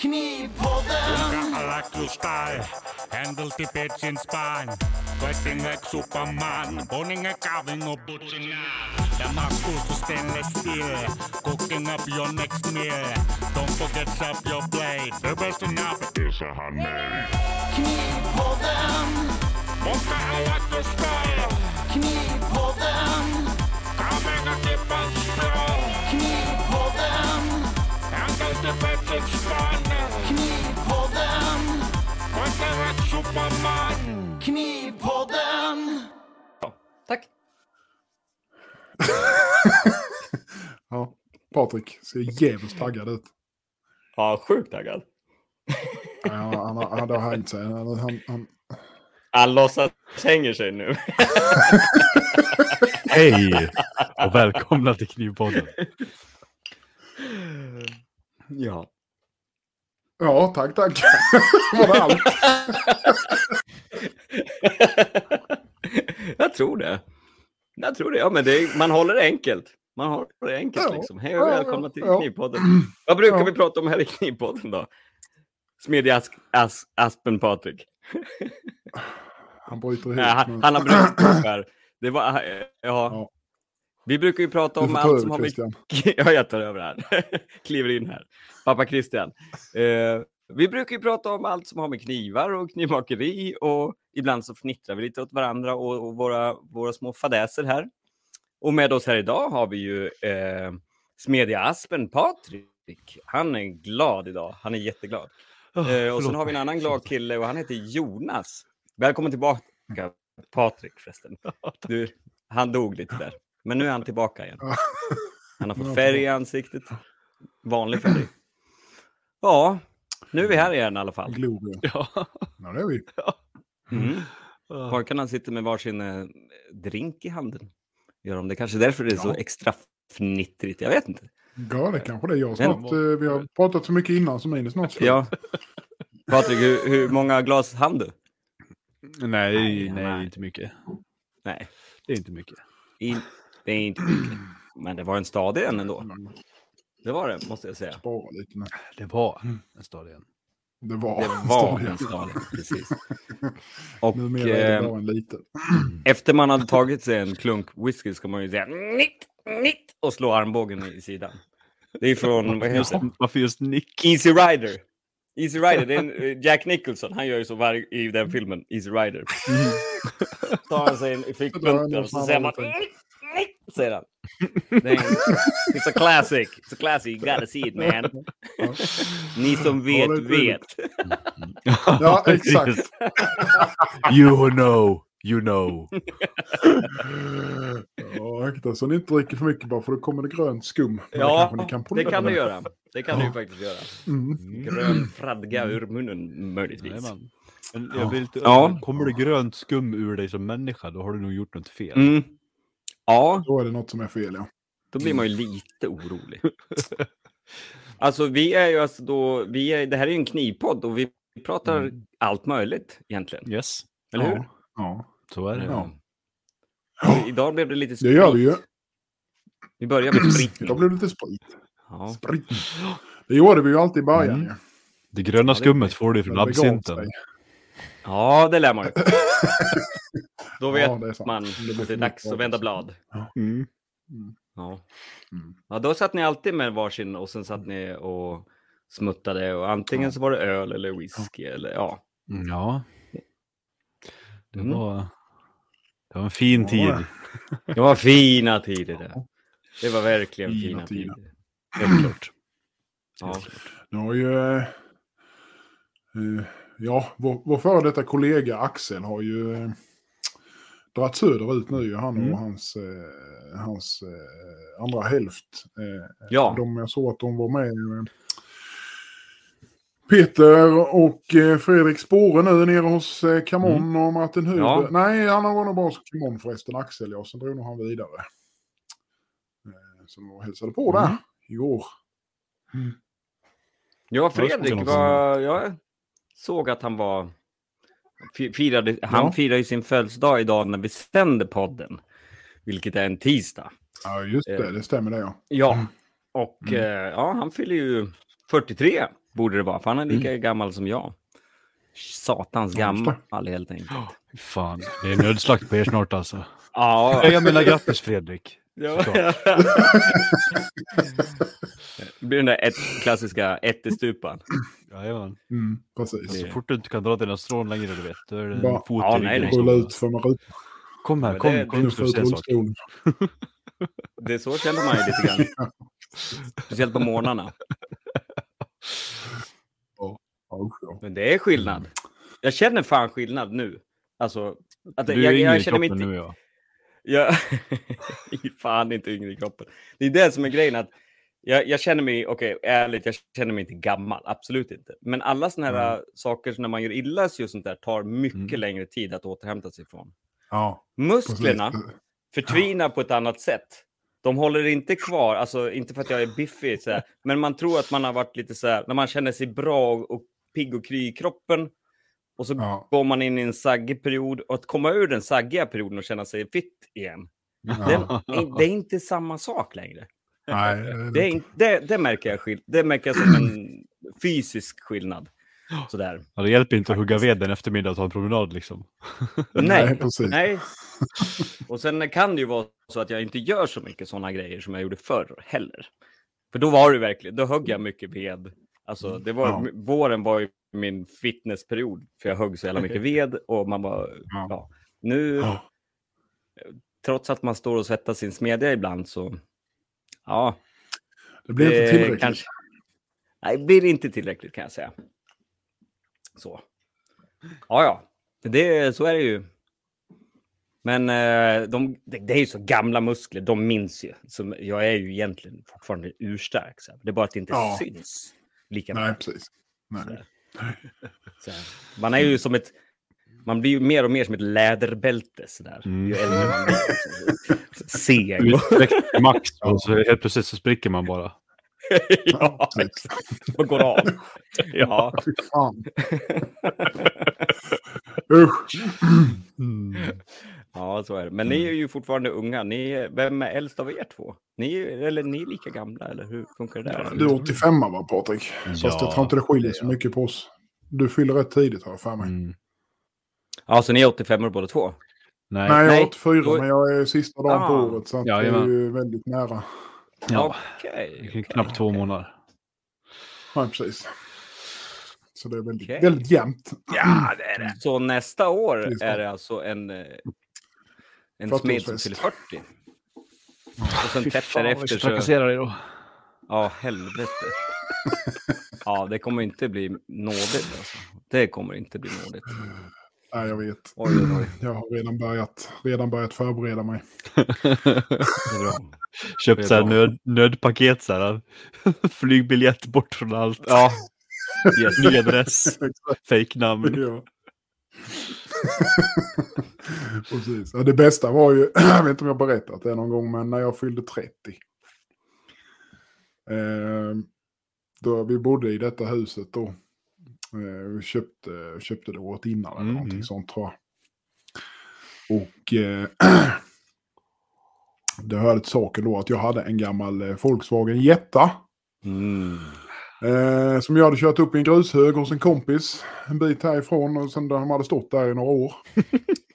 Knipodden! Galaktuskai, in petsin Fighting like superman, boninge kaving och butsingar. Där man stainless steel. cooking up your next meal. Don't forget up your blade. the best enough is a handmade. Knipodden! Monka Galaktuskai! Knipodden! Knivpodden! Tack. Ja, Patrik ser jävligt taggad ut. Ja, sjukt taggad. Ja, han, har- han har hängt sig. Han, han, han, Han låtsas hänger sig nu. Hej och välkomna till Knivpodden. Ja. ja, tack, tack. Var det allt? jag tror det. Jag tror det. Ja, men det är, man håller det enkelt. Man håller det enkelt Ja. liksom. Hej och Ja, välkomna till ja. Knivpodden. Vad brukar vi prata om här i Knivpodden då? Smedja Ask, As, Aspen Patrik. Han bryter ihop. Ja, han, han har brutit. Det var, ja. Vi brukar ju prata om allt som över har med. Ja, jag tar över här. Kliver in här. Pappa Christian. Eh, vi brukar ju prata om allt som har med knivar och knivmakeri och ibland så fnittrar vi lite åt varandra och, och våra, våra små fadäser här. Och med oss här idag har vi ju eh, Smedja Aspen Patrik. Han är glad idag. Han är jätteglad. Eh, och sen har vi en annan glad kille och han heter Jonas. Välkommen tillbaka Patrik förresten. Du, han dog lite där. Men nu är han tillbaka igen. Han har fått färg i ansiktet. Vanlig färg. Ja, nu är vi här igen i alla fall. Gloria. Ja. Ja, det är vi. Mm. Pojkarna sitter med varsin eh, drink i handen. Gör de det? Kanske därför det är så Ja. extra fnittrigt. Jag vet inte. Ja, det kanske det är. Jag snart, eh, vi har pratat så mycket innan så min är snart slut. Ja. Patrik, hur, hur många glas hann du? Nej, Nej, nej, nej. inte mycket. Nej, Det är inte mycket. in, det är inte mycket. Men det var en stadig en ändå. Det var det, måste jag säga. Spara lite nu. Det var en stad igen. Det var, Det var en stadig, precis. Och Numera är det eh, bara en liten. efter man hade tagit sig en klunk whisky ska man ju säga nitt, nitt och slå armbågen i sidan. Det är från, vad heter det? varför just Nick? Easy Rider. Easy Rider, det är en, eh, Jack Nicholson, han gör ju så varje, i den filmen, Easy Rider. tar han sig en i fickbunten och så säger man nitt, säger han. Det it's a classic, it's a classic, you gotta see it man. Ja. Ni som Ja, vet, det vet. Ja, exakt. you know, you know. Ja, akta så ni inte dricker för mycket bara för då kommer det grönt skum. Men Ja, ni kan det kan du med. göra. Det kan du ju faktiskt göra. Mm. Grön fradga ur munnen möjligtvis. Jajamän. Men jag blir lite, Ja. Kommer det grönt skum ur dig som människa, då har du nog gjort något fel. Mm. Ja, Då är det något som är fel, ja. då blir man ju lite orolig. Alltså vi är ju alltså då, vi är, det här är ju en knivpodd och vi pratar Mm. allt möjligt egentligen. Yes, Eller hur? Ja, ja. så är det. Ja. Idag blev det lite Det sprit. gör vi ju. Vi börjar med sprit. blir det lite sprit. Ja. Sprit. Det gjorde vi ju alltid i början. Mm. Ja. Det gröna det- skummet får du från det absinten. Ja, det lär man ju. Då vet Ja, man att det är dags att vända blad. Mm. Ja. Mm. ja, då satt ni alltid med varsin och sen satt ni och smuttade och antingen så var det öl eller whisky eller ja. Mm, Ja. Det Mm. var, det var en fin Ja, tid. det. Var fina tider det. Det var verkligen Fina fina tider. tider. Helt klart. Ja. Nu har ju... eh, eh, ja, vår, vår före detta kollega Axel har ju uh, dragit söderut nu. Han och Mm. hans, eh, hans eh, andra hälft. Eh, Ja. De, jag såg att de var med. eh, Peter och eh, Fredrik Spåre nu nere hos eh, Camon och Martin Huber. Ja. Nej, han var nog bara hos Camon förresten, Axel. Ja, sen drog nog han vidare. Eh, så de hälsade på där Mm. igår. Ja, Jag såg Fredrik var... Jag såg att han var... fi- Firade, han Ja. firar ju sin födelsedag idag när vi sänder podden. Vilket är en tisdag. Ja, just det. Eh. Det stämmer det, ja. Ja, Mm. och eh, ja, han fyller ju 43 Borde det vara, för han är lika gammal som jag. Satans gammal helt enkelt. Fy Fan, det är nödslakt på er snart alltså. Ja, Jag menar grattis Fredrik. Ja. Det blir den där ett, klassiska ättestupan. Jajamän. Mm, precis. Så fort du inte kan dra dina strån längre, du vet, då är det en Bara- fot Ja, nej, nej. Rulla ut för med rutan. Kom här, kom, det- kom se en sak. rullstolen. Det är så känner man ju lite grann. Speciellt på morgnarna. Men det är skillnad. Jag känner fan skillnad nu. Alltså, att Du är jag, jag i känner mig inte... nu ja. Jag är fan inte yngre i kroppen. Det är det som är grejen. att jag, jag känner mig, okej, ärligt, jag känner mig inte gammal. Absolut inte. Men alla sådana här Mm. saker när man gör illa sig och sånt där tar mycket Mm. längre tid att återhämta sig från. Ja, Musklerna precis. förtvinar på ett annat sätt. De håller inte kvar, alltså inte för att jag är biffig, så men man tror att man har varit lite så här, när man känner sig bra och, och pigg och kry i kroppen. Och så Ja, går man in i en saggig period och att komma ur den saggiga perioden och känna sig fit igen. ja. Den, det är inte samma sak längre. Nej, Det, är inte, det, det, märker jag det märker jag som en fysisk skillnad. Sådär. Ja, det hjälper inte att hugga ved en eftermiddag och ta en promenad liksom. Nej, Nej, nej. Och sen kan det ju vara så att jag inte gör så mycket sådana grejer som jag gjorde förr heller. För då var det verkligen, då högg jag mycket ved. Alltså, det var, Ja. Våren var ju min fitnessperiod, för jag högg så jävla mycket ved och man bara, Ja. ja. Nu, Ja. trots att man står och svettas sin smedja ibland så, ja. Det blir inte det tillräckligt. kanske- Nej, det blir inte tillräckligt kan jag säga. Så. Ja, ja. Det, så är det ju. Men eh, de, det, är ju så gamla muskler, de minns ju. Så jag är ju egentligen fortfarande urstark. Så. Det är bara att det inte Ja. syns lika Nej, precis. Nej. Så här. Man är ju som ett... Man blir ju mer och mer som ett läderbälte sådär. Mm. Ju äldre man blir. Så Seg. Utsträckt max och så helt plötsligt så spricker man bara. ja, och går av. Ja. Fy fan. Ja, så är det. Men ni är ju fortfarande unga. Ni, är- vem är äldst av er två? Ni, är- eller ni är lika gamla, eller hur funkar det där? Du är 85 va Patrik? Fast jag tror inte det skiljer så mycket på oss. Du fyller rätt tidigt har jag för mig. Mm. Ja, så ni är 85 år båda två? Nej. Nej, jag Nej, är 84 då- men jag är sista dagen på Ah. året så att det är ju väldigt nära. Ja, Okej. okej. knappt två månader. Ja, precis. Så det är väldigt, Okej. väldigt jämnt. Ja, det är det. Så nästa år är det alltså en, eh, en smed som 40-årsfest. fyller 40. Och sen tätt därefter så... trakassera dig då. Ja, helvete. Ja, det kommer inte bli nådigt alltså. Det kommer inte bli nådigt. Nej, jag vet. Oj, oj. Jag har redan börjat, redan börjat förbereda mig. Köpt så här nöd, nödpaket så här. Flygbiljett bort från allt. Ja. Yes. Ny adress, fejknamn. Ja. Precis. Ja, det bästa var ju, jag vet inte om jag berättat det någon gång, men när jag fyllde 30. Eh, då vi bodde i detta huset då. Eh, vi köpte, köpte det året innan eller Mm. någonting sånt tror jag. Och eh, det hörde till saken då att jag hade en gammal eh, Volkswagen Jetta. Mm. Eh, som jag hade kört upp i en grushög hos en kompis en bit härifrån och sen de hade stått där i några år.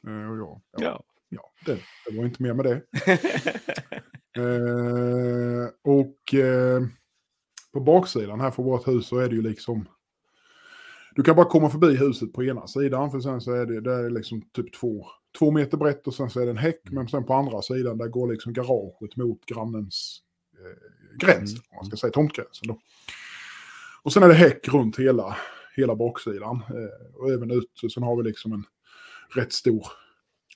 eh, och jag, ja, Ja. ja det, det var inte mer med det. Eh, och eh, på baksidan här för vårt hus så är det ju liksom... Du kan bara komma förbi huset på ena sidan för sen så är det, det är liksom typ två, två meter brett och sen så är det en häck. Men sen på andra sidan där går liksom garaget mot grannens eh, gräns. Mm. Man ska säga tomtgränsen då. Och sen är det häck runt hela, hela baksidan. Eh, och även ut. Så sen har vi liksom en rätt stor,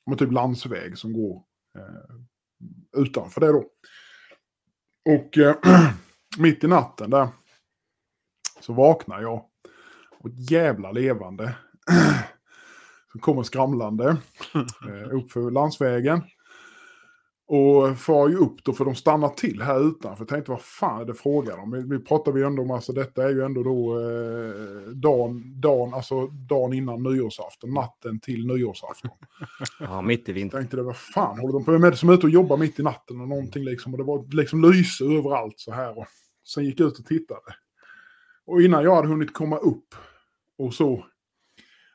men typ landsväg som går eh, utanför det då. Och eh, mitt i natten där så vaknar jag. Och jävla levande som kommer skramlande eh, upp för landsvägen. Och far ju upp då, för de stannar till här utanför. Jag tänkte, vad fan är det frågan om? Vi, vi pratar vi ändå om, alltså detta är ju ändå då eh, dagen, dagen, alltså dagen innan nyårsafton, natten till nyårsafton. Ja, mitt i Jag vintern. tänkte det, vad fan håller de på med? Som är ute och jobbar mitt i natten och någonting liksom. Och det var liksom lyse överallt så här. Och sen gick jag ut och tittade. Och innan jag hade hunnit komma upp och så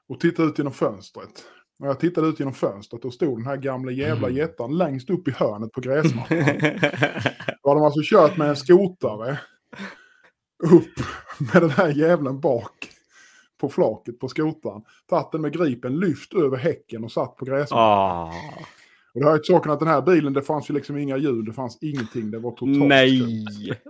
och titta ut genom fönstret. När jag tittade ut genom fönstret då stod den här gamla jävla Mm. jättan längst upp i hörnet på gräsmattan. Då hade de alltså kört med en skotare upp med den här jävlen bak på flaket på skotaren. Tagit den med gripen, lyft över häcken och satt på gräsmattan. Ah, Och det har ju till saken att den här bilen, det fanns ju liksom inga ljud, det fanns ingenting, det var totalt nej!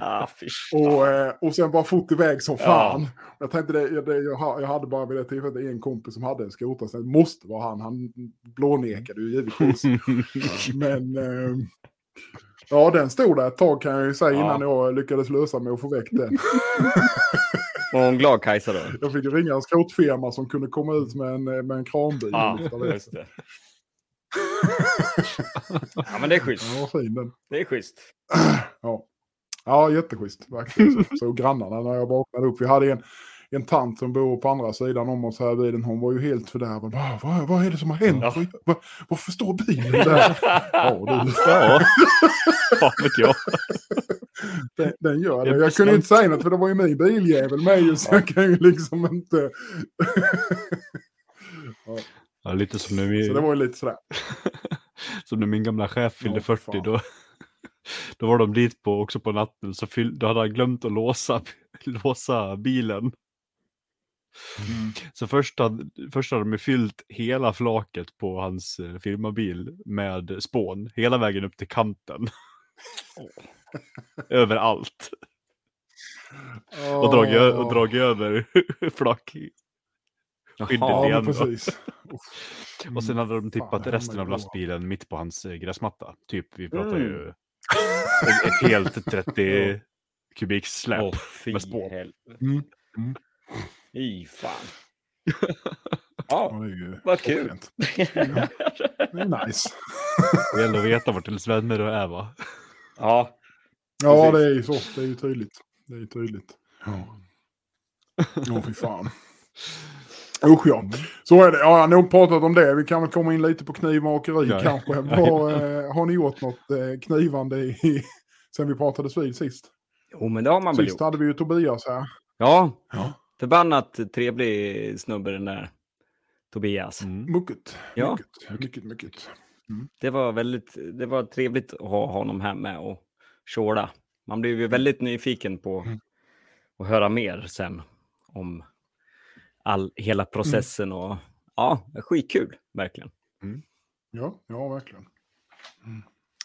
ah. Och, eh, och sen bara fort iväg som Ja. fan. Jag tänkte det, det jag, jag hade bara vid det tillfället en kompis som hade en skoter, så det måste vara han. Han blånekade ju givetvis. Men eh, ja, den stod där ett tag kan jag ju säga Ja. innan jag lyckades lösa mig och få väck den. Var hon glad Kajsa då? Jag fick ringa en skrotfirma som kunde komma ut med en, med en kranbil. Ja, just det. Ja, men det är schysst. Ja, fin. Det är schysst. Ja, ja jätteschysst. Verkligen. Så, så grannarna när jag vaknade upp. Vi hade en, en tant som bor på andra sidan om oss här i bilen. Hon var ju helt fördärvad. Vad, vad, vad är det som har hänt? Ja. Vad, varför står bilen där? ja, du, Ja, fan vet jag. den, den gör Det är Jag kunde inte säga något för det var ju min biljävel med ju. Så jag kan ju liksom inte... Ja, lite som när, så vi, det var ju lite sådär. som när min gamla chef fyllde Ja, 40. fan. Då, då var de dit på också på natten. Så fyll, då hade han glömt att låsa, låsa bilen. Mm. Så först hade, först hade de fyllt hela flaket på hans eh, firmabil med spån. Hela vägen upp till kanten. Överallt. Och dragit, och dragit över flak. Skyddet Ja, igen men då. precis. Och sen hade de Fan, tippat det resten av lastbilen mitt på hans eh, gräsmatta. Typ, vi pratar Mm. ju ett, ett helt 30 kubiks släp. Fy med helvete. Mm. Mm. Fy fan. Ja, ju Vad kul. Ja, det är nice. Det gäller att veta vart ens vänner är va? ja. Ja, Precis. det är ju så. Det är ju tydligt. Det är ju tydligt. Ja, ja fy fan. Usch ja. Så är det. Ja, jag har nog pratat om det. Vi kan väl komma in lite på knivmakeri Ja. kanske. Vad, eh, har ni gjort något eh, knivande i, sen vi pratades vid sist? Jo, men det har man väl Sist hade vi ju Tobias här. Ja, Ja. förbannat trevlig snubbe den där Tobias. Mm. Mycket. Ja. Mycket, mycket, mycket. Det var väldigt, det var trevligt att ha honom här med och tjåla. Man blev ju väldigt nyfiken på Mm. att höra mer sen om all, hela processen och ja, skitkul verkligen. Ja, ja, verkligen.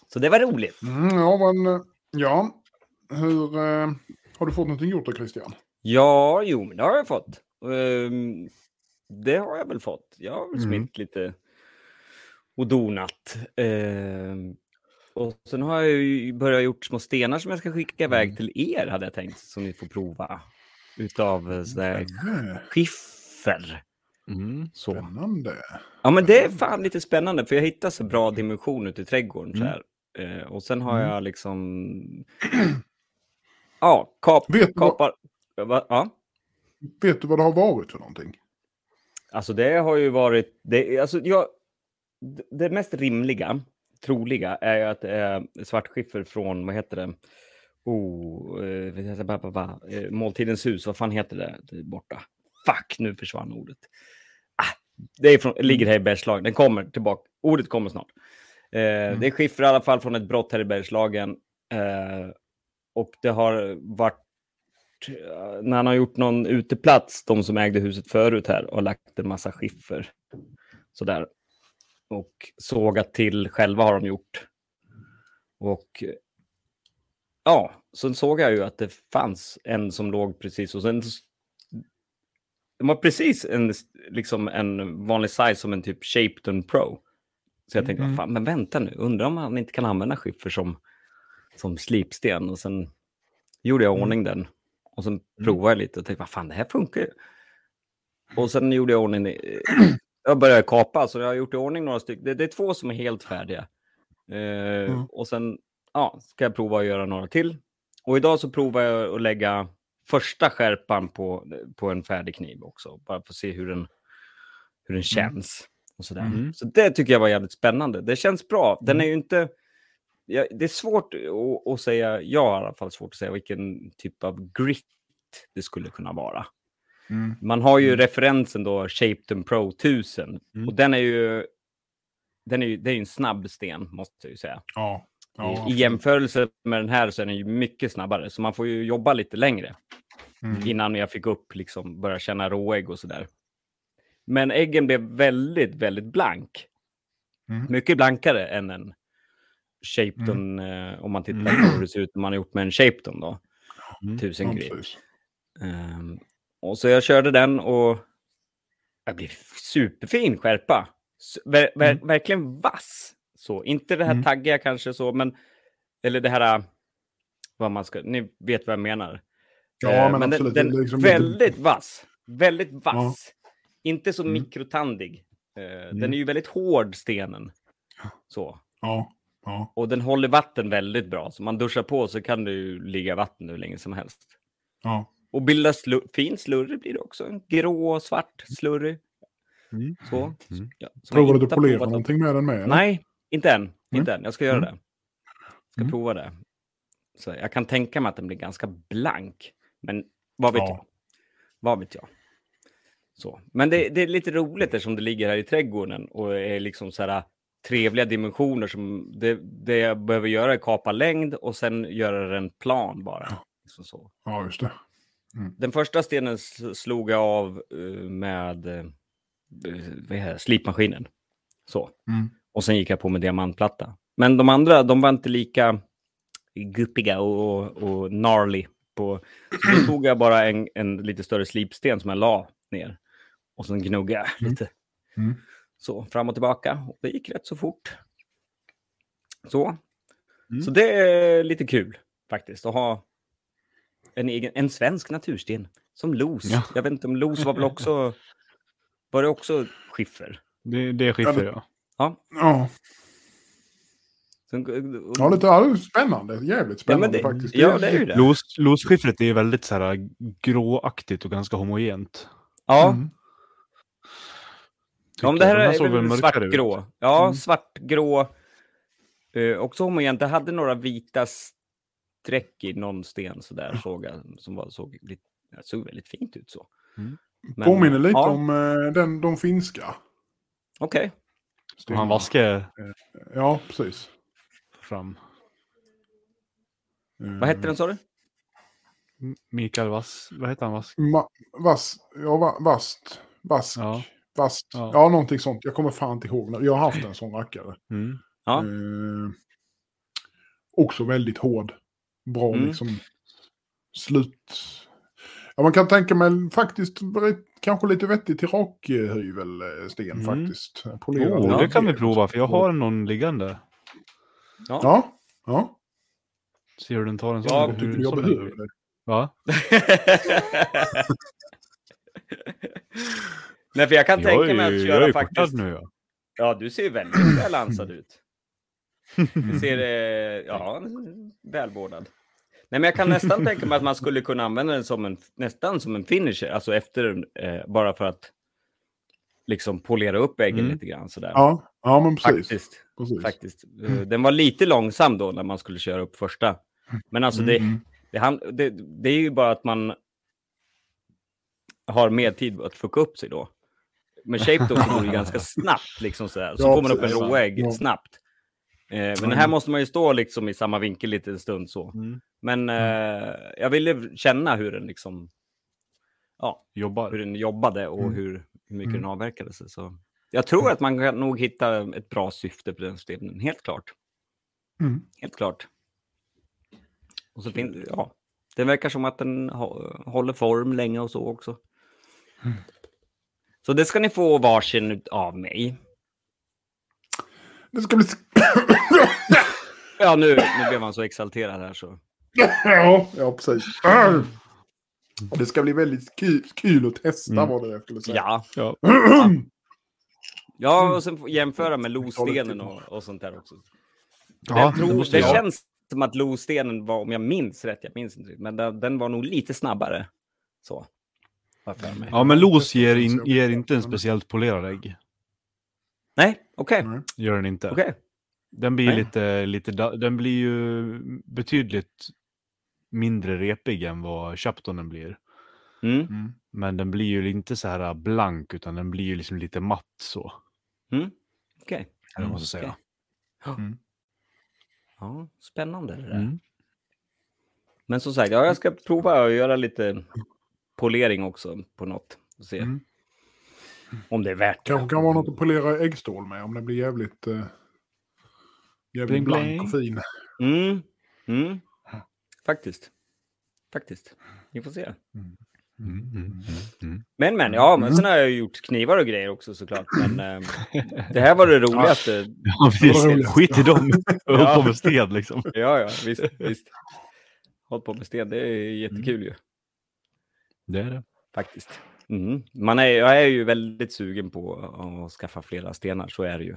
Så det var roligt. Mm, ja, men ja. Hur eh, har du fått någonting gjort då, Christian? Ja, jo, men det har jag fått. Ehm, det har jag väl fått. Jag har väl Mm. smitt lite och donat. Ehm, och sen har jag ju börjat gjort små stenar som jag ska skicka iväg till er, hade jag tänkt, som ni får prova. Utav eh, sådär Eh, skiffer. Mm. Så. Spännande. Ja, men det är fan lite spännande, för jag hittade så bra dimension ute i trädgården. Så Mm. här. Eh, och sen har Mm. jag liksom... Ja, kap, Vet du vad- kapar... Va? Ja. Vet du vad det har varit för någonting? Alltså det har ju varit, det, alltså jag, det- mest rimliga, troliga, är ju att det är svartskiffer från, vad heter det, oh, eh? Ba, ba, ba, eh, Måltidens hus, vad fan heter det, det borta? Fuck, nu försvann ordet. Ah, det är från, ligger här i Bergslagen, den kommer tillbaka, ordet kommer snart. Eh, Det är skiffer i alla fall från ett brott här i Bergslagen. Eh, och det har varit eh, när han har gjort någon uteplats, de som ägde huset förut här, och lagt en massa skiffer. Sådär. Och sågat till själva har de gjort. Och ja, sen såg jag ju att det fanns en som låg precis och sen det var precis en, liksom en vanlig size som en typ Shapeton Pro. Så jag tänkte, Mm. fan, men vänta nu, undrar om man inte kan använda skiffer som, som slipsten. Och sen gjorde jag Mm. ordning den. Och sen provade jag lite och tänkte, vad fan, det här funkar ju. Och sen gjorde jag ordning, jag började kapa, så jag har gjort i ordning några stycken. Det, det är två som är helt färdiga. Eh, Mm. Och sen ja, ska jag prova att göra några till. Och idag så provar jag att lägga första skärpan på, på en färdig kniv också. Bara för att se hur den, hur den känns. Och sådär. Mm. Så det tycker jag var jävligt spännande. Det känns bra. Den är ju inte... Ja, det är svårt att, att säga, jag har i alla fall svårt att säga vilken typ av grit det skulle kunna vara. Mm. Man har ju referensen då Shapeton Pro 1000 Mm. och den är ju den är ju, det är en snabb sten måste jag ju säga. Ja. Ja. I, I jämförelse med den här så är den ju mycket snabbare så man får ju jobba lite längre Mm. innan jag fick upp liksom börja känna råägg och sådär. Men äggen blev väldigt, väldigt blank. Mm. Mycket blankare än en Shapeton eh, om man tittar Mm. på hur det ser ut när man har gjort med en Shapeton då. Mm. Tusen Ja. Ehm, och så jag körde den och jag blev superfin skärpa. Ver, ver, Mm. Verkligen vass. Så, inte det här Mm. taggiga kanske så, men eller det här, äh, vad man ska, ni vet vad jag menar. Ja, Eh, men den, absolut, den är liksom väldigt vass. Väldigt vass. Ja. Inte så Mm. mikrotandig. Eh, Mm. Den är ju väldigt hård, stenen. Så. Ja. Ja. Och den håller vatten väldigt bra. Så man duschar på så kan det ju ligga vatten hur länge som helst. Ja. Och bilda slu- fin slurry blir det också. En grå och svart slurry. Mm. Så. Mm. Ja, jag Provar du inte polera någonting med den med? eller? Nej, inte än. Nej. Inte än. Jag ska göra Mm. det. Ska Mm. prova det. Så jag kan tänka mig att den blir ganska blank. Men vad vet Ja. jag? Vad vet jag? Så. Men det, det är lite roligt eftersom det ligger här i trädgården och är liksom så här trevliga dimensioner som det, det jag behöver göra är kapa längd och sen göra den plan bara. Liksom så. Ja, just det. Den första stenen slog jag av eh, med eh, vad heter slipmaskinen. Så. Mm. Och sen gick jag på med diamantplatta. Men de andra, de var inte lika guppiga och, och gnarly. På, så då tog jag bara en, en lite större slipsten som jag la ner. Och sen gnuggade jag Mm. lite. Mm. Så, fram och tillbaka. Och det gick rätt så fort. Så. Mm. Så det är lite kul faktiskt att ha en, egen, en svensk natursten. Som los. Ja. Jag vet inte om los var väl också... Var det också skiffer? Det, det är skiffer, ja. Ja. Ja, Sen, ja lite ja, det är spännande. Jävligt Ja, spännande det, faktiskt. ja, det är ju det. Los, losskiffret är ju väldigt så här gråaktigt och ganska homogent. Ja, Mm. ja tycker det här De är svartgrå. Ja, Mm. svartgrå. Eh, också homogent. Det hade några vita streck i någon sten sådär såg jag. Som var, såg, lite, ja, såg väldigt fint ut så. Mm. Men, Påminner lite ja, om eh, den, de finska. Okej. Och stenarna. han vaskar Ja, precis. fram. Eh, Vad hette den sa du? Mikael Vass, vad heter han? Vass? Ma- vass, ja, va, vast. Vask. Ja. Vast. Ja. Ja. någonting sånt. Jag kommer fan inte ihåg. Jag har haft en sån rackare. Mm. Ja. Eh, också väldigt hård. Bra Mm. liksom slut. Ja, man kan tänka mig faktiskt kanske lite vettigt till rakhyvelsten Mm. faktiskt. Polerad Oh, Ja. det kan vi prova, för jag har någon liggande. Ja, ja. Ser du den tar en sån? Ja, Hur- Tycker du jag behöver det? Va? Nej, för jag kan Jag tänka mig att jag är köra faktiskt. nu ja. Ja, du ser ju väldigt väl ansad ut. Du ser, eh, ja, välvårdad. Nej, men jag kan nästan tänka mig att man skulle kunna använda den som en, nästan som en finisher, alltså efter, eh, bara för att liksom polera upp äggen Mm. lite grann sådär. Ja, ja men precis. faktiskt. precis. faktiskt. Eh, Den var lite långsam då när man skulle köra upp första. Men alltså det, Mm. det, han- det, det är ju bara att man har mer tid att fucka upp sig då. Med shape då så går det ganska snabbt liksom sådär. Så Ja, får man upp en råägg Ja. snabbt. Eh, men här måste man ju stå liksom i samma vinkel lite en stund så. Mm. Men eh, jag ville känna hur den liksom, hur Jobbar. den jobbade och Mm. hur, hur mycket Mm. den avverkade sig. Så jag tror att man kan nog hitta ett bra syfte på den stenen, helt klart. Mm. Helt klart. Och så finns ja, det verkar som att den hå- håller form länge och så också. Mm. Så det ska ni få varsin av mig. Det ska bli... Ja, nu, nu blev man så exalterad här så. ja, ja, precis. Det ska bli väldigt kul, kul att testa Mm. vad det är jag skulle säga. Ja, Ja. ja och sen jämföra med lostenen och, och sånt där också. Ja, jag det tror, det jag. känns som att lostenen var, om jag minns rätt, jag minns inte men den, den var nog lite snabbare. Så. ja, men los ger, in, ger inte en speciellt polerad ägg. Nej, okej. Nej. Gör den inte. okej. Den blir Nej. lite, lite, den blir ju betydligt mindre repig än vad Chaptonen blir. Mm. Mm. Men den blir ju inte så här blank utan den blir ju liksom lite matt så. Mm. Okej. Vad man ska säga. Ja, spännande det där. Mm. Men som sagt, ja, jag ska prova att göra lite polering också på något. Och se Mm. om det är värt det. Kanske kan vara något att polera äggstål med om det blir jävligt, eh, jävligt Bling, blank bling. och fin. Mm. Mm. Faktiskt. Faktiskt. Vi får se. Mm, mm, mm, mm. Men men, ja, men sen har jag ju gjort knivar och grejer också såklart. Men eh, det här var det roligaste. Ja, precis. roligt. Skit i dem. Ja. Håll på med sten liksom. Ja, ja, visst, visst. Håll på med sten, det är jättekul ju. Det är det. Faktiskt. Mm. Man är, jag är ju väldigt sugen på att skaffa flera stenar, så är det ju.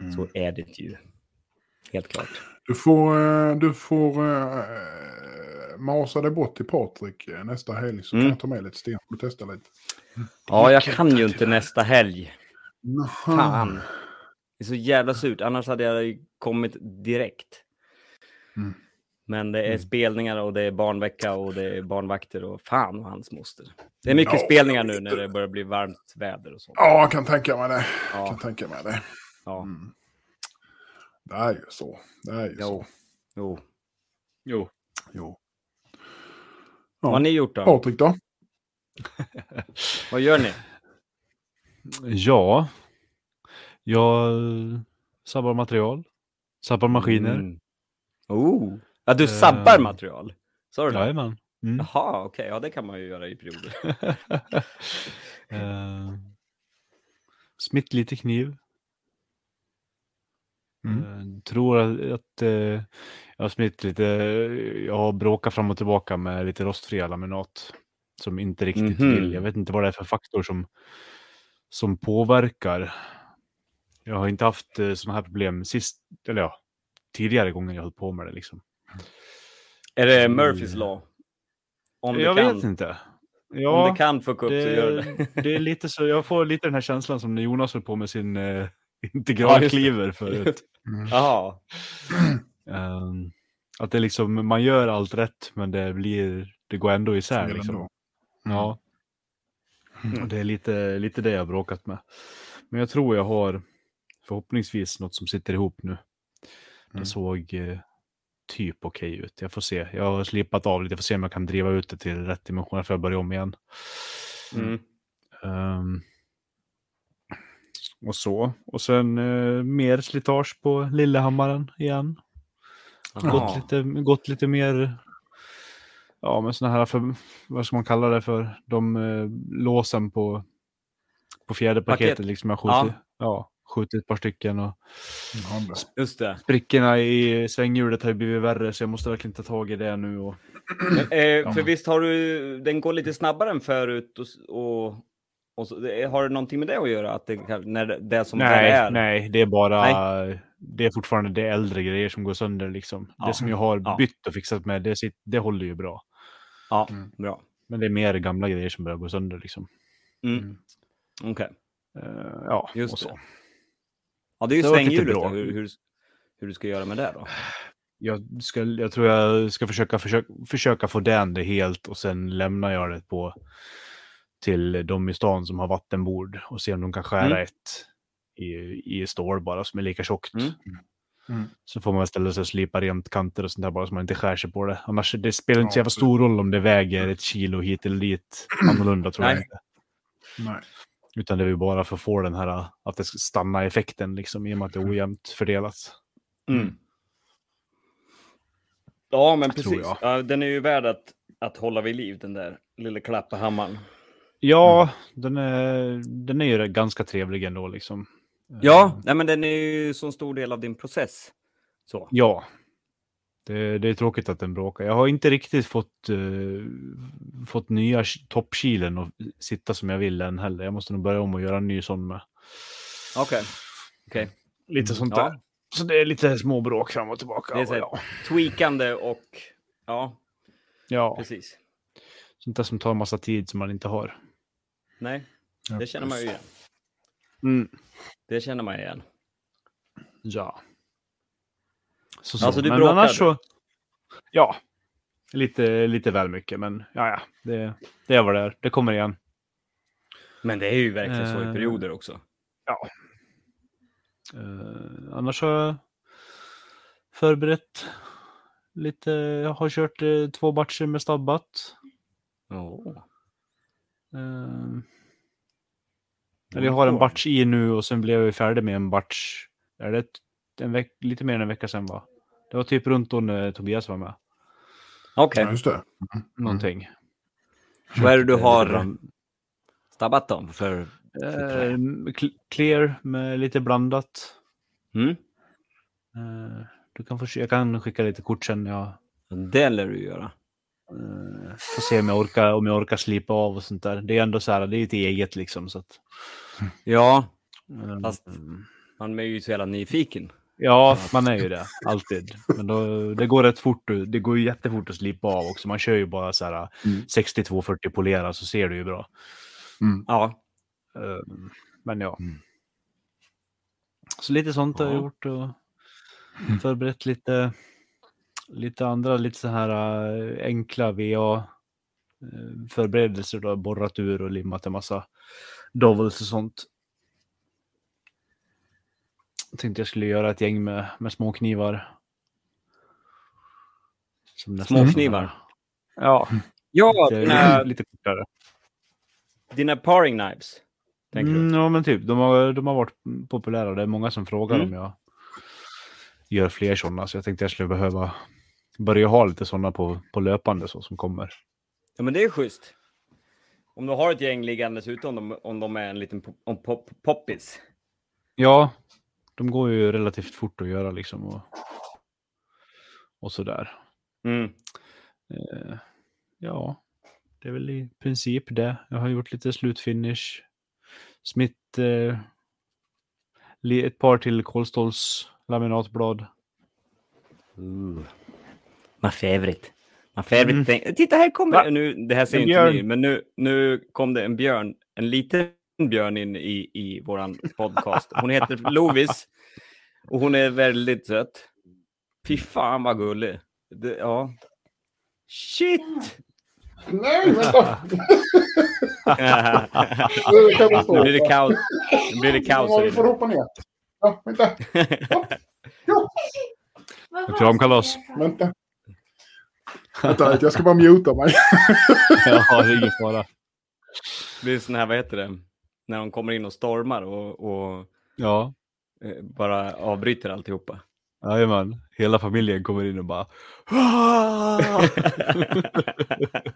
Mm. Så är det ju. Helt klart. Du får, eh, du får uh, masa dig bort till Patrik eh, nästa helg så Mm. kan jag ta med lite sten och testa lite. Ja, jag kan ju inte nästa helg. Naha. Fan. Det är så jävla surt, annars hade jag kommit direkt. Mm. Men det är Mm. spelningar och det är barnvecka och det är barnvakter och fan och hans moster. Det är mycket Ja, spelningar nu när det börjar bli varmt väder och sånt. Ja, jag kan tänka mig det. Jag Ja, kan tänka mig det. ja. Mm. Det är ju så. Det är ju Jo. så. Jo. Jo. Jo. Vad har ni gjort då? Patrik då? Vad gör ni? Ja. Jag sabbar material. Sabbar maskiner. Mm. Oh. Ja, du sabbar Eh, material? Sa du det? Jajamän. Mm. Jaha, okej. Ja, det kan man ju göra i perioder. uh, smitt lite kniv. Mm. Eh, tror att, att eh, jag har smitt lite, jag har bråkat fram och tillbaka med lite rostfria laminat. Som inte riktigt Mhm. vill. Jag vet inte vad det är för faktor som, som påverkar. Jag har inte haft eh, sådana här problem sist, eller ja, tidigare gånger jag höll på med det liksom. är det Murphys law? Om det jag kan, vet inte. om Ja, det kan fucka upp så gör det. det är lite så, jag får lite den här känslan som när Jonas höll på med sin eh, Ja, integralkliver förut. Mm. Jaha. Ehm, att det liksom, man gör allt rätt men det blir, det går ändå isär Fel liksom. ändå. Ja. Mm. Och det är lite, lite det jag har bråkat med. Men jag tror jag har förhoppningsvis något som sitter ihop nu. Det Mm. såg eh, typ okej ut. Jag får se. Jag har slipat av lite. Jag får se om jag kan driva ut det till rätt dimensioner för att börja om igen. Mm. Och så. Och sen eh, mer slitage på Lillehammaren igen. Jaha. Gått lite, gått lite mer, ja men sådana här, för, vad ska man kalla det för, de eh, låsen på, på fjäderpaketet Paket. liksom. Jag har skjutit, Ja. ja. skjutit ett par stycken och. Just det. sprickorna i svänghjulet har ju blivit värre så jag måste verkligen ta tag i det nu. Och, Men, eh, för visst har du, den går lite snabbare än förut och, och, och så, har det någonting med det att göra? Att det, när det, det som nej, det är? nej, det är bara, det är fortfarande det äldre grejer som går sönder liksom. Ja. Det som jag har Ja. bytt och fixat med, det, sit- det håller ju bra. Ja, Mm. bra. Men det är mer gamla grejer som börjar gå sönder liksom. Mm. Okej. Eh, ja, Just och så. det. Ja, det är ju svänghjulet. då. Hur, hur, hur du ska göra med det då? jag, ska, jag tror jag ska försöka, försöka, försöka få den det helt och sen lämnar jag det på till de i stan som har vattenbord och se om de kan skära Mm. ett i, i stål bara som är lika tjockt. Mm. Mm. Så får man ställa sig och slipa rent kanter och sånt där bara så man inte skär sig på det. Annars det spelar inte så jävla stor roll om det väger ett kilo hit eller dit annorlunda tror jag Nej. inte. Nej. Utan det är ju bara för att få den här att det ska stanna effekten liksom i och med att det är ojämnt fördelat. Mm. Ja, men precis. jag. Ja, den är ju värd att, att hålla vid liv, den där lilla klappahammaren. Ja, Mm. den, är, den är ju ganska trevlig ändå liksom. Ja, Eh, nej, men den är ju så stor del av din process. Så. Ja. Det, det är tråkigt att den bråkar. Jag har inte riktigt fått, eh, fått nya toppkilen och sitta som jag vill än heller. Jag måste nog börja om och göra en ny sån med. Okej. Okej. Lite sånt Ja. där. Så det är lite små bråk fram och tillbaka. Det är så ja. tweakande och... Ja, ja, precis. sånt där som tar massa tid som man inte har. Nej, det känner man ju igen. Mm. Det känner man igen. Ja. Så, så. Alltså, du Men bråkade? annars så... Ja. Lite, lite väl mycket, men ja, ja. Det, det är vad det är. Det kommer igen. Men det är ju verkligen så i Eh, perioder också. Eh, annars har jag förberett lite. Jag har kört eh, två matcher med stabbat. Oh. Eh, eller jag har en batch i nu och sen blev jag färdig med en batch. Är det en veck, lite mer än en vecka sedan va? Det var typ runt då när Tobias var med. Okej, Ja, just det. Någonting. vad är det du Eh, har stabbat dem för? Eh, cl- clear med lite blandat. Mm? Eh, du kan få, jag kan skicka lite kort sen. Jag Det lär du göra. Eh, får se om jag, orkar, om jag orkar slipa av och sånt där. Det är ändå så här, det är ett eget liksom. Så att, Ja, eh, Fast- man är ju så jävla nyfiken. Ja, man är ju det. Alltid. Men då, det går rätt fort. Det går ju jättefort att slipa av också. Man kör ju bara så här Mm. 62-40 polera så ser du ju bra. Ja, Eh, Men ja. Så lite sånt har jag Ja. gjort och förberett lite, lite andra, lite så här eh, enkla VA eh, då, borrat ur och limmat en massa dovels och sånt. Jag tänkte jag skulle göra ett gäng med, med småknivar. Småknivar? Ja, ja lite, dina, lite kortare. dina paring knives. Tänker Mm, du? ja, men typ. De har, de har varit populära. Det är många som frågar Mm. om jag gör fler sådana. Så jag tänkte jag skulle behöva börja ha lite sådana på, på löpande så som kommer. Ja, men det är schysst. Om du har ett gäng liggandes ute, om de, om de är en liten pop, om pop, poppis. Ja, de går ju relativt fort att göra liksom. Och, och sådär. Mm. Eh, ja, det är väl i princip det. Jag har gjort lite slutfinish. Smitt eh, ett par till Kolståls laminatblad. Ooh. My favorite. My favorite Mm. thing. Titta, här kommer Va? nu. Det här ser En inte björn. ni, men nu, nu kom det en björn, en liten björn in i, i våran podcast. Hon heter Lovis och hon är väldigt söt. Fy fan vad gullig. Det, ja. Shit! Nej, vänta! nu blir det kaos. Nu blir det kaos. Ja, vi får hoppa ner. Ja, vänta, Kramkalas. vänta. Vänta, jag ska bara muta mig. Ja, det är ingen fara. Det är sån här, vad heter det? När de kommer in och stormar och, och Ja, eh, bara avbryter alltihopa. jajamän. Hela familjen kommer in och bara...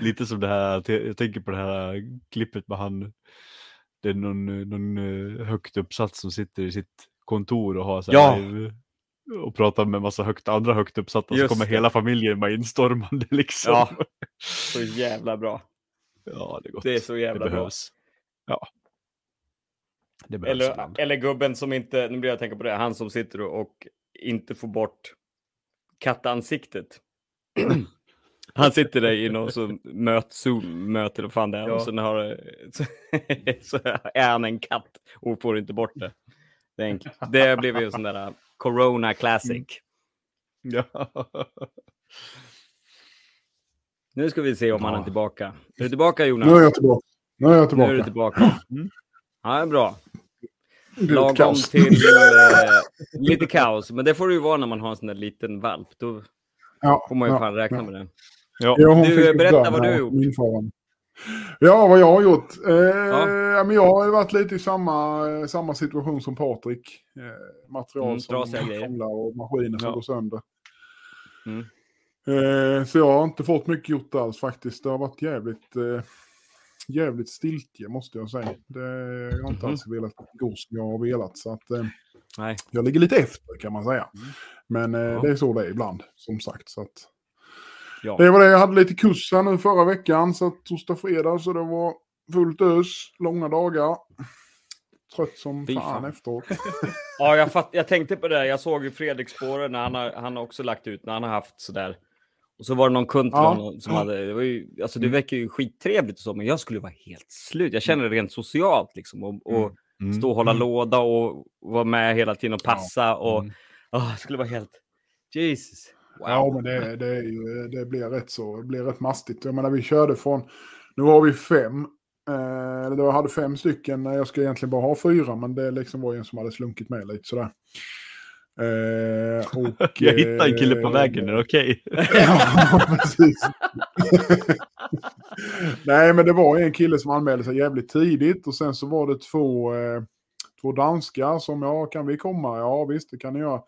Lite som det här, jag tänker på det här klippet med han. Det är någon, någon eh, högt uppsatt som sitter i sitt kontor och har så här, eh, och pratar med massa högt, andra högt uppsatta. Just så kommer det. hela familjen bara instormande liksom. Ja. Så jävla bra. ja det är gott. Det är så jävla det bra. behövs. Ja. Det behövs Eller, ibland. eller gubben som inte, nu blir jag tänka på det, han som sitter och, inte får bort kattansiktet. Han sitter där i någon sån möt, Zoom-möte eller vad fan det är. Ja. Och sen har, så, så är han en katt och får inte bort det. Det, är en, det blev ju en sån där Corona Classic. Ja. Nu ska vi se om han är Ja. tillbaka. Är du tillbaka Jonas? Nu är jag tillbaka. Nu är jag Nu är du tillbaka. tillbaka. Mm. Ja, det är bra. Lagom till eh, lite kaos. Men det får det ju vara när man har en sån där liten valp. Då Ja, får man ju ja, fan räkna ja. med det. Ja. Ja, Du, berätta vad du har gjort. Ja, vad jag har gjort? Eh, ja. men jag har varit lite i samma, eh, samma situation som Patrik. Eh, material Mm, som krånglar och maskiner som Ja. går sönder. Mm. Eh, så jag har inte fått mycket gjort alls faktiskt. Det har varit jävligt, eh, jävligt stiltje måste jag säga. Det, jag har inte Mhm. alls velat gå som jag har velat. Så att, eh, Nej. jag ligger lite efter kan man säga. Men eh, Ja. det är så det är ibland, som sagt. Så att, Ja. det var det, jag hade lite kurs här nu förra veckan, så att torsdag, fredag, så det var fullt ös, långa dagar. Trött som Fy fan, fan. efteråt. Ja, jag, fatt, jag tänkte på det. Jag såg ju Fredrik spårer när han har, han har också lagt ut när han har haft sådär. Och så var det någon kund till Ja. honom som hade, det, var ju, alltså det verkar ju skittrevligt och så, men jag skulle vara helt slut. Jag känner det rent socialt liksom. Och, och Mm. stå och hålla låda och vara med hela tiden och passa. Och Mm. åh, jag skulle vara helt... Jesus. Ja, men det, det, är ju, det blir rätt så, det blir rätt mastigt. Jag menar, vi körde från, nu har vi fem, eh, eller jag hade fem stycken, jag ska egentligen bara ha fyra, men det liksom var en som hade slunkit med lite sådär. Eh, och, Jag hittade en kille på eh, vägen, är det okej? ja, precis. Nej, men det var en kille som anmälde sig jävligt tidigt och sen så var det två, eh, två danskar som, ja, kan vi komma? Ja, visst, det kan ni göra.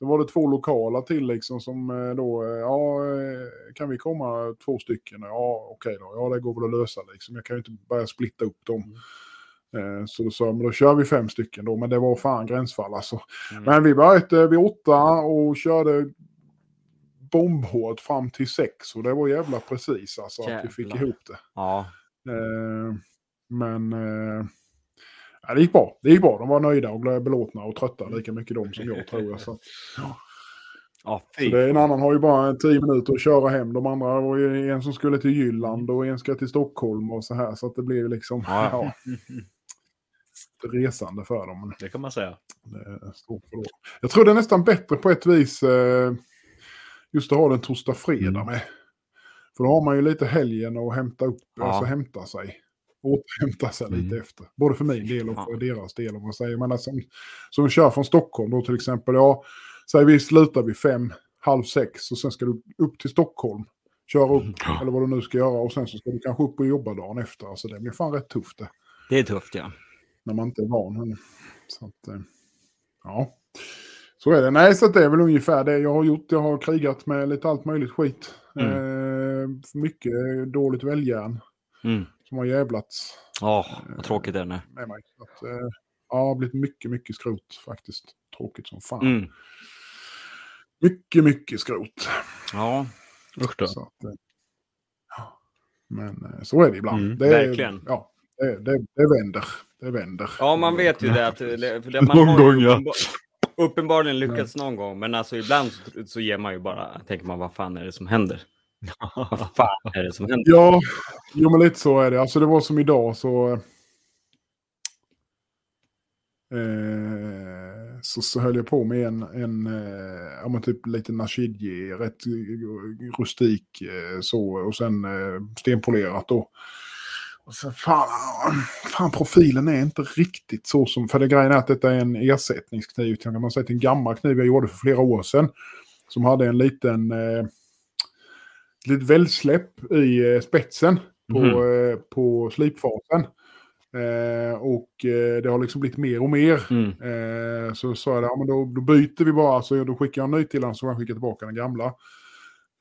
Sen var det två lokala till liksom som eh, då, eh, ja, eh, kan vi komma två stycken? Ja, okej då, ja, det går väl att lösa liksom. Jag kan ju inte börja splitta upp dem. Eh, Så då sa jag, men då kör vi fem stycken då, men det var fan gränsfall alltså. Mm. Men vi började vid åtta och körde bombhårt fram till sex och det var jävla precis alltså att vi fick Jävlar. ihop det. Ja. Men ja, det gick bra. Det gick bra. De var nöjda och belåtna och trötta lika mycket de som jag tror jag. Så, att- Ja, så det, en annan har ju bara tio minuter att köra hem. De andra var ju en som skulle till Jylland och en ska till Stockholm och så här. Så att det blir liksom Ja. ja, resande för dem. Det kan man säga. Jag tror det är nästan bättre på ett vis eh, just att ha den torsdag fredag Mm. med. För då har man ju lite helgen att hämta upp, Ja. alltså hämta sig. Återhämta sig lite Mm. efter. Både för min del och Ja. för deras del om man säger. Men alltså, som kör från Stockholm då till exempel. Ja, säg vi slutar vid fem, halv sex och sen ska du upp till Stockholm. Köra upp, eller vad du nu ska göra. Och sen så ska du kanske upp och jobba dagen efter. Alltså det blir fan rätt tufft det. Det är tufft ja. När man inte är van. Så att, eh, ja. Så är det. Nej, så det är väl ungefär det jag har gjort. Jag har krigat med lite allt möjligt skit. Mm. Eh, mycket dåligt väljärn Mm. Som har jävlats Ja, vad tråkigt det är nu. med mig. Så att, eh, ja, det har blivit mycket, mycket skrot faktiskt. Tråkigt som fan. Mm. Mycket, mycket skrot. Ja, Usch då. Så att, eh, ja. Men eh, så är det ibland. Mm, det är, verkligen. Ja, det, det, det vänder. Det vänder. ja man vet ju det. Att, för det man Någon har gång, ju ja. uppenbar, uppenbarligen lyckats någon gång. Men alltså ibland så, så ger man ju bara, tänker man vad fan är det som händer? Vad fan är det som händer? Ja, jo men lite så är det. Alltså det var som idag så... Eh, så, så höll jag på med en, en eh, ja men typ lite nashidji, rätt rustik eh, så. Och sen eh, stenpolerat då. Och sen fan, fan profilen är inte riktigt så som, för det grejen är att detta är en ersättningskniv. Kan man säga till en gammal kniv jag gjorde för flera år sedan. Som hade en liten, eh, litet väldsläpp i eh, spetsen på, eh, på slipfasen. Eh, och eh, det har liksom blivit mer och mer. Mm. Eh, så sa jag, ja, men då, då byter vi bara, så då skickar jag en ny till honom så han skickar tillbaka den gamla.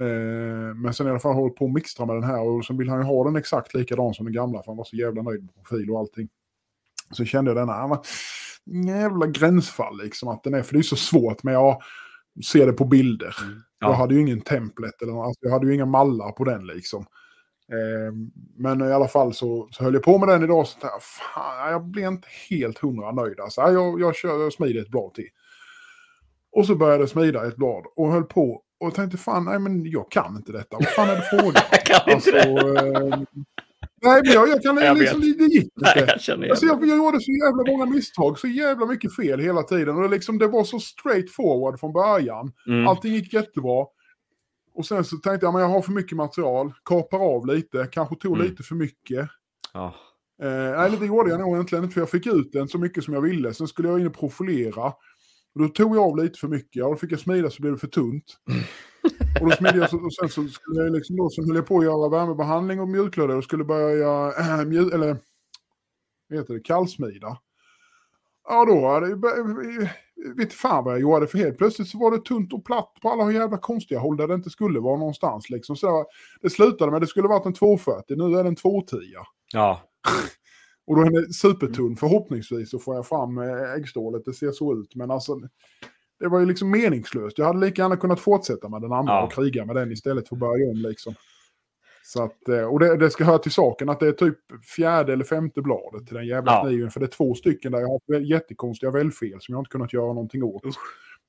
Eh, men sen i alla fall hållit på att mixtra med den här och sen vill han ju ha den exakt likadan som den gamla för han var så jävla nöjd med profil och allting. Så kände jag den här, jävla gränsfall liksom att den är, för det är så svårt men jag ser det på bilder. Jag Ja. hade ju ingen templet eller alltså, jag hade ju inga mallar på den liksom. Eh, men i alla fall så, så höll jag på med den idag. Så där, fan, jag blev inte helt hundra nöjd. Alltså, jag, jag, kör, jag smider ett blad till. Och så började jag smida ett blad och höll på och tänkte fan, nej men jag kan inte detta. Vad fan är det frågan? Jag kan inte det. Nej men jag, jag kan Jag liksom, vet. det gick Nej, inte. jag känner Alltså jag, jag gjorde så jävla många misstag, så jävla mycket fel hela tiden. Och det, liksom, det var så straight forward från början. Mm. Allting gick jättebra. Och sen så tänkte jag, men jag har för mycket material, kapar av lite, kanske tog Mm. lite för mycket. Ja. Eh, nej, det gjorde jag nog egentligen inte, för jag fick ut den så mycket som jag ville. Sen skulle jag in och profilera. Och då tog jag av lite för mycket, och då fick jag smida så blev det för tunt. Och då smidde jag, så, och sen så skulle jag liksom då, så höll jag på att göra värmebehandling och mjukglödde och skulle börja, äh, mjuk, eller, vad heter det, kallsmida. Ja, då hade vet fan vad jag gjorde, för helt plötsligt så var det tunt och platt på alla jävla konstiga håll där det inte skulle vara någonstans. Liksom. Så det slutade med att det skulle varit en 240, nu är det en 210. ja. Och då är den supertunn. Förhoppningsvis så får jag fram eh, äggstålet, det ser så ut. Men alltså, det var ju liksom meningslöst. Jag hade lika gärna kunnat fortsätta med den andra Ja. och kriga med den istället för att börja om liksom. Så att, eh, och det, det ska höra till saken att det är typ fjärde eller femte bladet till den jävla Ja. kniven. För det är två stycken där jag har haft jättekonstiga väljfel som jag inte kunnat göra någonting åt.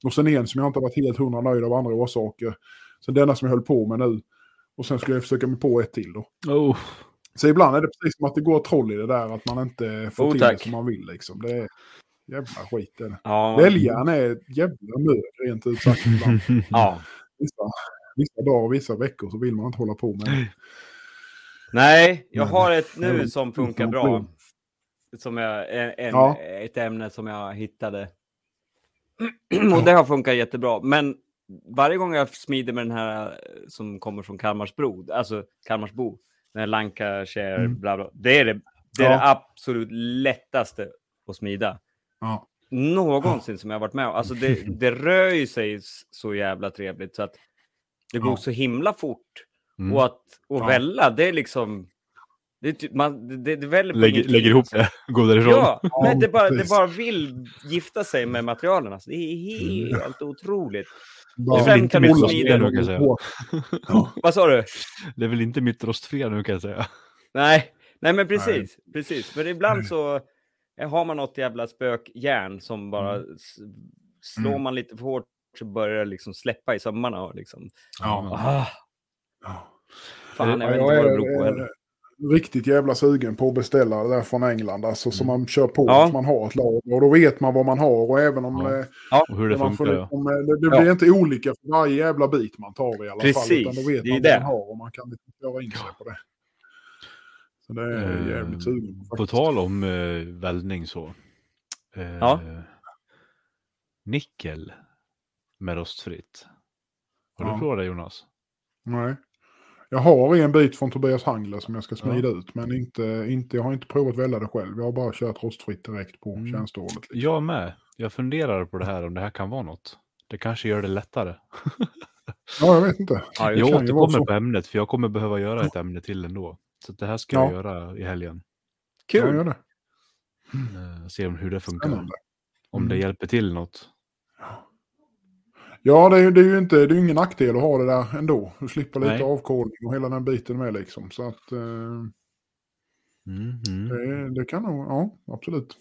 Och sen en som jag inte varit helt hundra nöjd av andra orsaker. Sen denna som jag höll på med nu. Och sen skulle jag försöka mig på ett till då. Oh. Så ibland är det precis som att det går troll i det där, att man inte får Oh, till tack. det som man vill. Liksom. Det är jävla skit. Det är det. Ja. Väljaren är ett jävla mög, rent ut sagt. Ja. vissa, vissa dagar och vissa veckor så vill man inte hålla på med det. Nej, jag Men- har ett nu som funkar bra. Som jag, en, Ja. Ett ämne som jag hittade. Och det har funkat jättebra. Men varje gång jag smider med den här eh, som kommer från Kalmarsbro, alltså Kalmarsbo, den här Lancashire, Mm. bla bla, det är det, det, är Ja. det absolut lättaste att smida. Ja. Någonsin som jag varit med om. Alltså det, det rör ju sig så jävla trevligt så att det går Ja. så himla fort. Mm. Och att och Ja. välla, det är liksom... Det, är typ- man, det, det väller på Lägger, ingenting, lägger ihop alltså. det, går därifrån. Ja, Ja, nej, det, bara, det bara vill gifta sig med materialen. Alltså. Det är helt otroligt. Sen kan du Hålla smida dem nu, kan jag säga. Vad sa du? Det är väl inte mitt rostfria nu kan jag säga. Nej, nej men precis. precis. För ibland så har man något jävla spökjärn som bara s- slår Mm. man lite för hårt så börjar det liksom släppa i sömmarna. Och liksom, Ja. ah, Ja. fan, jag Ja, vet inte jag vad det beror på eh, heller. riktigt jävla sugen på att beställa det där från England. Alltså, Så man kör på Mm. Ja. så man har ett lager. Och då vet man vad man har. Och även om Ja. eh, Och hur det funkar ja. liksom, eh, det, det Ja. blir inte olika för varje jävla bit man tar i alla fall. Precis, Utan då vet det är man det. vad man har och man kan liksom köra in sig på det. Så det är jag Eh, jävligt sugen på På tal om eh, väldning så. Eh, Ja. Nickel med rostfritt. Har du Ja. provat det Jonas? Nej. Jag har en bit från Tobias Hangler som jag ska smida ut. Men inte, inte, jag har inte provat välja det själv. Jag har bara kört rostfritt direkt på Mm. tjänstehållet. Liksom. Jag med. Jag funderar på det här om det här kan vara något. Det kanske gör det lättare. Ja, jag vet inte. Ja, Jag återkommer på ämnet för jag kommer behöva göra ett ämne till ändå. Så det här ska Ja. jag göra i helgen. Ja, Kul! gör det. Eh, se om hur det funkar. Spännande. Om det Mm. hjälper till något. Ja, det är, ju- det är ju inte, det är ju ingen nackdel att ha det där ändå. Du slipper lite Nej. avkodning och hela den biten med liksom. Så att eh, Mm, mm. det, det kan nog, ja, absolut.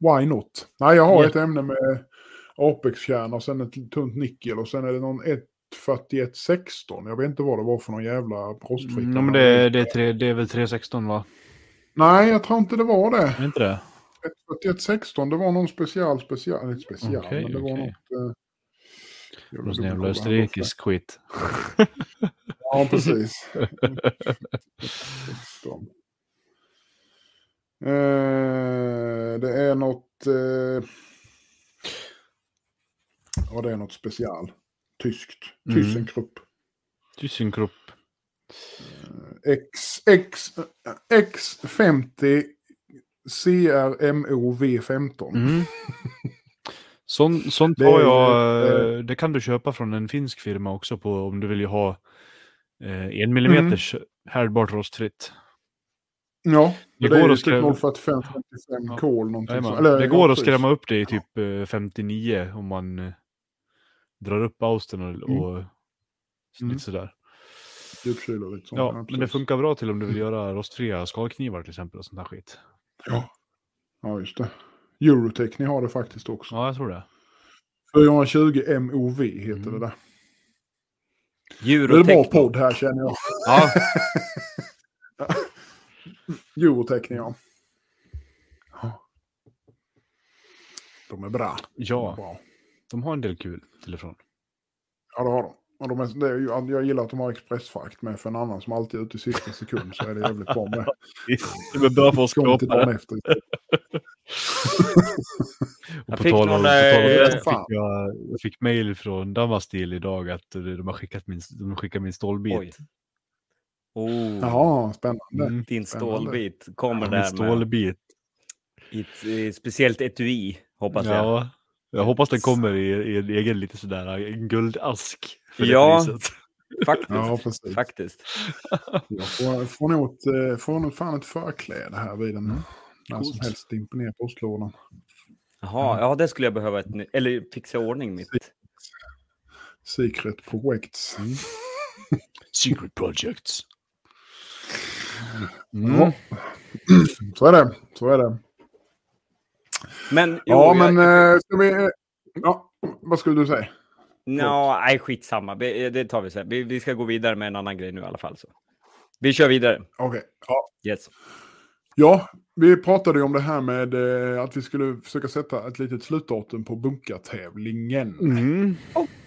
Why not? Nej, jag har Ja. ett ämne med Apex-kärna och sen ett tunt nickel och sen är det någon 14116. Jag vet inte vad det var för någon jävla rostfritt. Mm, men det, det, är tre, det är väl 316 va? Nej, jag tror inte det var det. Det inte det? 14116, det var någon special, special, special, Okej, men det var okej. något... Eh, Någon jävla österrikisk skit. Ja, precis. 16. Eh, det är något... Eh, ja, det är något special. Tyskt. Mm. Thyssenkrupp. Thyssenkrupp. X, X, X50 CRMOV15. Mm. Sånt, sånt har är jag, eh, det kan du köpa från en finsk firma också på om du vill ju ha eh, en millimeters härdbart rostfritt. Ja, Det det, är går ju att typ skrämma- 045 55 Ja. kol någonting så- eller, det går att skrämma upp det i typ eh, 59 om man eh, drar upp austen och, Mm. och Mm. lite sådär. Lite sånt. Ja, men det funkar bra till om du vill göra rostfria skalknivar till exempel och sånt där skit. Ja. ja, just det. Eurotech, ni har det faktiskt också. Ja, jag tror det. 420 MOV heter Mm. det där. Det är en bra podd här känner jag. Ja, Eurotech, ja. De är bra. De är Ja, bra. De har en del kul till och från. Ja, det har de. Och de är, det är ju, jag gillar att de har expressfrakt med för en annan som alltid är ute i sista sekund så är det jävligt bra med. Oss Kommer till dagen efter. Och på fick tal om, eh, det fan. fick jag, jag fick mail från Damastil idag att de har skickat min, de har skickat min stålbit. Oj. Oh, Jaha, spännande. Mm, din stålbit kommer min där med stålbit. i ett eh, speciellt etui, hoppas. Ja, jag hoppas den kommer i, i en egen lite sådär en guldask. För Ja. Faktiskt. Ja, precis. Faktiskt. Jag får, får, nog ett, eh, får nog fan ett förkläde här vid den. Mm. När som helst dimper ner postlådan. Jaha, ja det skulle jag behöva ett eller fixa ordning mitt. Secret Projects. Mm. Secret Projects. Ja. Så är det. Så är det. Men, jo, Ja, men jag, eh, ska vi... eh, Ja, vad skulle du säga? Nå, nej, skitsamma. Vi- Det tar vi sen. Vi, vi ska gå vidare med en annan grej nu i alla fall. Så. Vi kör vidare. Okej. Ja. Yes. ja, vi pratade ju om det här med eh, att vi skulle försöka sätta ett litet slutdatum på bunkartävlingen. Mm.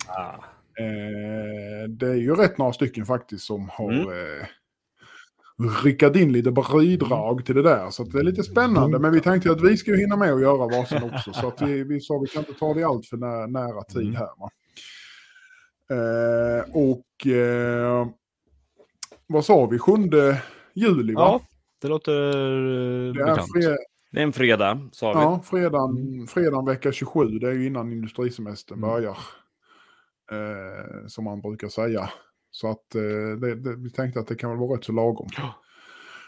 Ah. Eh, det är ju rätt några stycken faktiskt som har Mm. eh, ryckat in lite bidrag till det där. Så att det är lite spännande. Men vi tänkte att vi ska ju hinna med att göra varsin också. Så att vi, vi sa vi kan inte ta det allt för nä, nära tid Mm. här. Va? Eh, och eh, vad sa vi? 7 juli va? Ja, det låter eh, det är bekant. Det är en fredag, sa vi. ja, fredagen, fredagen vecka 27. Det är ju innan industrisemestern Mm. börjar. Eh, som man brukar säga. Så att eh, det, det, vi tänkte att det kan väl vara rätt så lagom. Ja.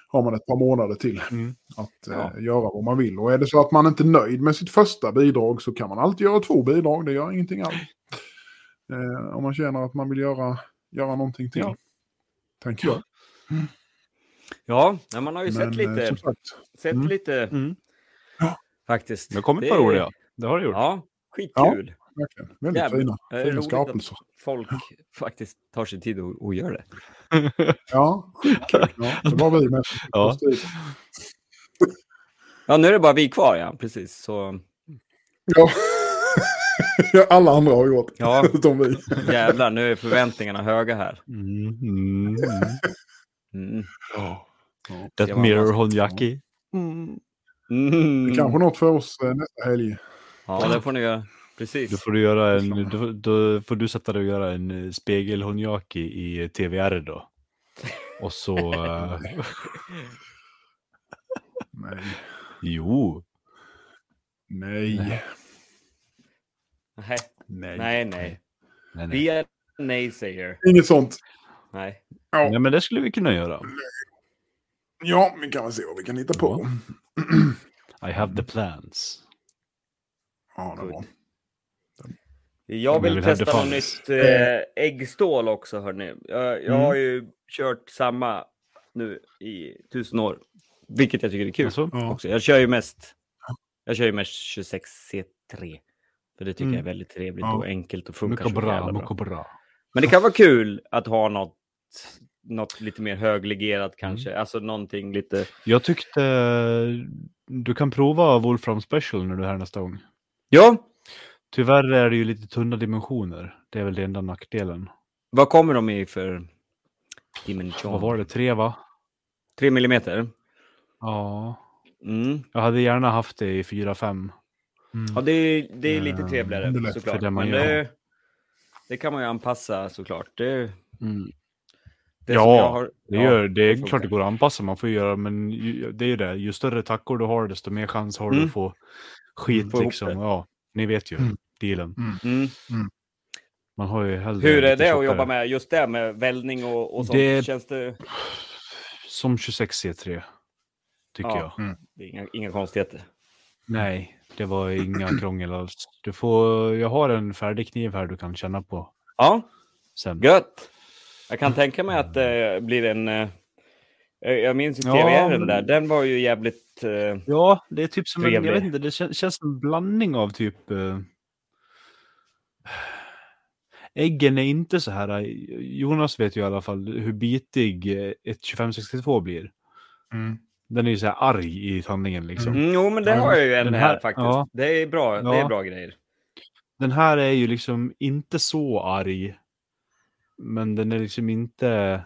Har man ett par månader till Mm. att eh, Ja. göra vad man vill. Och är det så att man inte är nöjd med sitt första bidrag så kan man alltid göra två bidrag. Det gör ingenting alls. Eh, om man känner att man vill göra, göra någonting till. Ja. Tänker jag. Ja, men man har ju Men, sett lite. Sett Mm. lite Mm. faktiskt. Det har kommit ett par är- roliga. Det har det gjort. Ja, skitkul. Verkligen. Väldigt fina, Det är fina skapelser. att folk faktiskt tar sig tid att, att göra det. Ja, ja, det var vi med. Ja. Ja, nu är det bara vi kvar, ja. Precis. Så Ja. Alla andra har gjort, ja, utom vi. jävlar, nu är förväntningarna höga här. Mm, mm, mm. Mm. Ja. That Det var mirror honjaki. Mm. Det är kanske något för oss eh, nästa helg. Ja, det får ni göra. Precis. Då får du göra en, då, då får du sätta dig och göra en eh, spegel honjaki i TVR då. Och så, eh, Nej. jo. Nej. Nej, Nej. nej, nej. Nej, nej. Vi är nej, säger. Inget sånt. Nej. Ja. nej, men det skulle vi kunna göra. ja, vi kan väl se vad vi kan hitta på. I have the plans. Ja, det var. Jag vill testa något nytt eh, äggstål också, hörni. Jag, jag har ju kört samma nu i tusen år. Vilket jag tycker är kul Alltså? Ja. också. Jag kör ju mest, jag kör ju mest 26 C3. För det tycker Mm. jag är väldigt trevligt Ja. och enkelt och funkar Mycket så bra, jävla bra. mycket bra. Men det kan vara kul att ha något, något lite mer höglegerat kanske. Mm. Alltså någonting lite... Jag tyckte du kan prova Wolfram Special när du är här nästa gång. Ja, Tyvärr är det ju lite tunna dimensioner. Det är väl det enda nackdelen. vad kommer de i för dimension? Vad var det? Tre va? 3 millimeter? Ja. Mm. Jag hade gärna haft det i 4-5. Ja, det är, det är lite Eh, trevligare för såklart. det Men det, det kan man ju anpassa såklart. Det, Mm. det Ja, har, Det, ja, gör, det är klart det går att anpassa, man får ju göra, men ju, det är ju det. Ju större tackor du har, desto mer chans har du Mm. att få skit liksom. Ja, ni vet ju Mm. Dealen. Mm. Man har ju hellre Hur är det att jobba med just det med väldning och, och sånt? Det- Känns det... Som 26C3, tycker Ja. jag. det är inga, inga konstigheter. Nej, det var inga krångel alls. Du får, jag har en färdig kniv här du kan känna på Ja, sen. gött. Jag kan tänka mig att det blir en... eh, Jag minns ju Ja, TVR men- där. Den var ju jävligt... eh, Ja, det är typ som en, jag Trevlig. vet inte, det kän, känns som en blandning av typ... eh, äggen är inte så här, eh, Jonas vet ju i alla fall hur bitig eh, ett 2562 blir. Mm. Den är ju så här arg i tandningen liksom. Mm, jo, men det Ja, har jag ju en här, här- faktiskt. ja. Det är bra. Det är Ja. bra grejer. Den här är ju liksom inte så arg. Men den är liksom inte...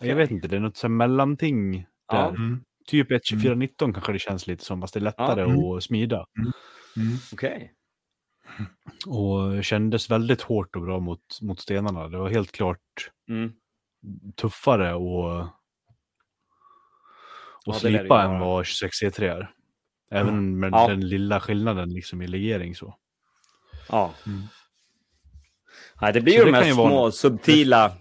Jag vet inte, det är något så här mellanting Ja. där. Mm. Typ ett 2419 kanske det känns lite som, fast det är lättare Mm. att smida. Mm. Okej. Och kändes väldigt hårt och bra mot, mot stenarna. Det var helt klart Mm. tuffare och, och Ja, slipa än vara. vad 26C3 är. Även med Ja. den lilla skillnaden liksom i legering så. Ja. Mm. Nej, det blir Så ju det de här vara små något. subtila...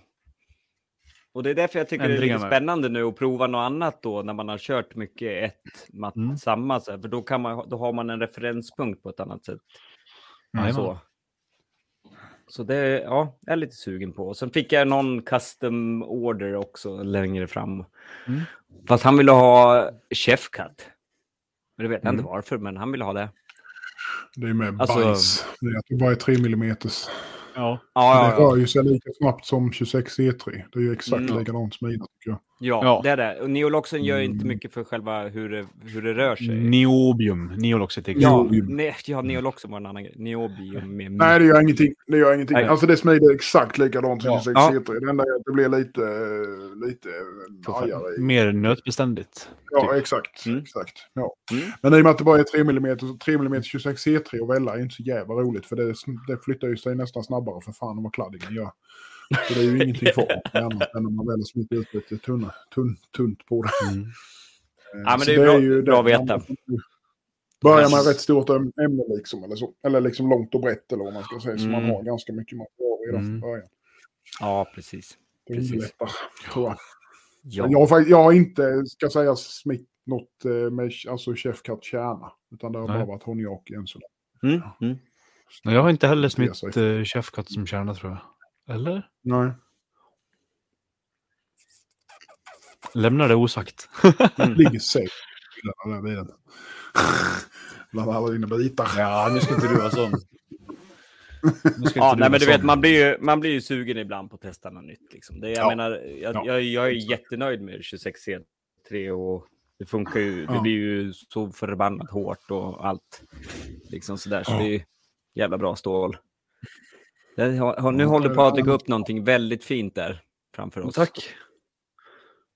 Och det är därför jag tycker det är lite spännande nu att prova något annat då när man har kört mycket ett, matt, Mm. samma. Så här, för då, kan man, då har man en referenspunkt på ett annat sätt. Jajamän. Så, så det ja, jag är lite sugen på. Sen fick jag någon custom order också längre fram. Mm. Fast han ville ha chef cut. Men det vet jag Mm. inte varför, men han ville ha det. Det är med Alltså- bajs. Det är att det bara är 3 mm. Ja. Ja, det ja, rör ju sig lika snabbt som 26 C3. Det är ju exakt Mm. likadant smida tycker jag. Ja, Ja. det är det. Och neoloxen gör inte Mm. mycket för själva hur det, hur det rör sig. Neobium. Neolox är ett ja, ne, ja, neoloxen var en annan grej. Neobium med Nej, det gör ingenting. Det gör ingenting. Nej. Alltså det smider exakt likadant som Ja. 26 Ja. C3. Det enda är att det blir lite, lite Mer nötbeständigt. Ja, exakt. Mm. exakt. Ja. Mm. Men i och med att det bara är 3 mm, så 3 mm 26 C3 och välla är inte så jävla roligt. För det, det flyttar ju sig nästan snabbare för fan än vad kladdingen gör. Så det är ju ingenting med annat än om man väl har smitt ut lite tunna, tunn, tunt på det. Mm. Eh, Ja, men så det är bra- bra att det. veta. Börjar man rätt stort äm- ämne liksom, eller, så, eller liksom långt och brett eller vad man ska säga, så man Mm. har ganska mycket material redan Mm. från början. Ja, precis. Det Precis. tror jag. Ja. Jag, har, jag har inte, ska säga, smitt något eh, med alltså Chef Cut kärna. Utan det har Nej. bara varit honjak än så länge. Mm, mm. Jag har inte heller Det smitt sig. uh, Chefkatt som kärna tror jag. Eller? Nej. Lämnar det osagt. Ligger säkert i den där bilen. Bland alla dina bitar. Ja, nu ska inte du vara sån. Ja, nej, men du vet, man blir, ju, man blir ju sugen ibland på att testa något nytt. Liksom. Det, jag Ja. menar, jag, Ja. jag, jag är jättenöjd med 26C3 och det funkar ju. Det Ja. blir ju så förbannat hårt och allt. Liksom sådär, så det är ju jävla bra stål. Det, har, nu håller Patrik upp någonting väldigt fint där framför oss. Tack.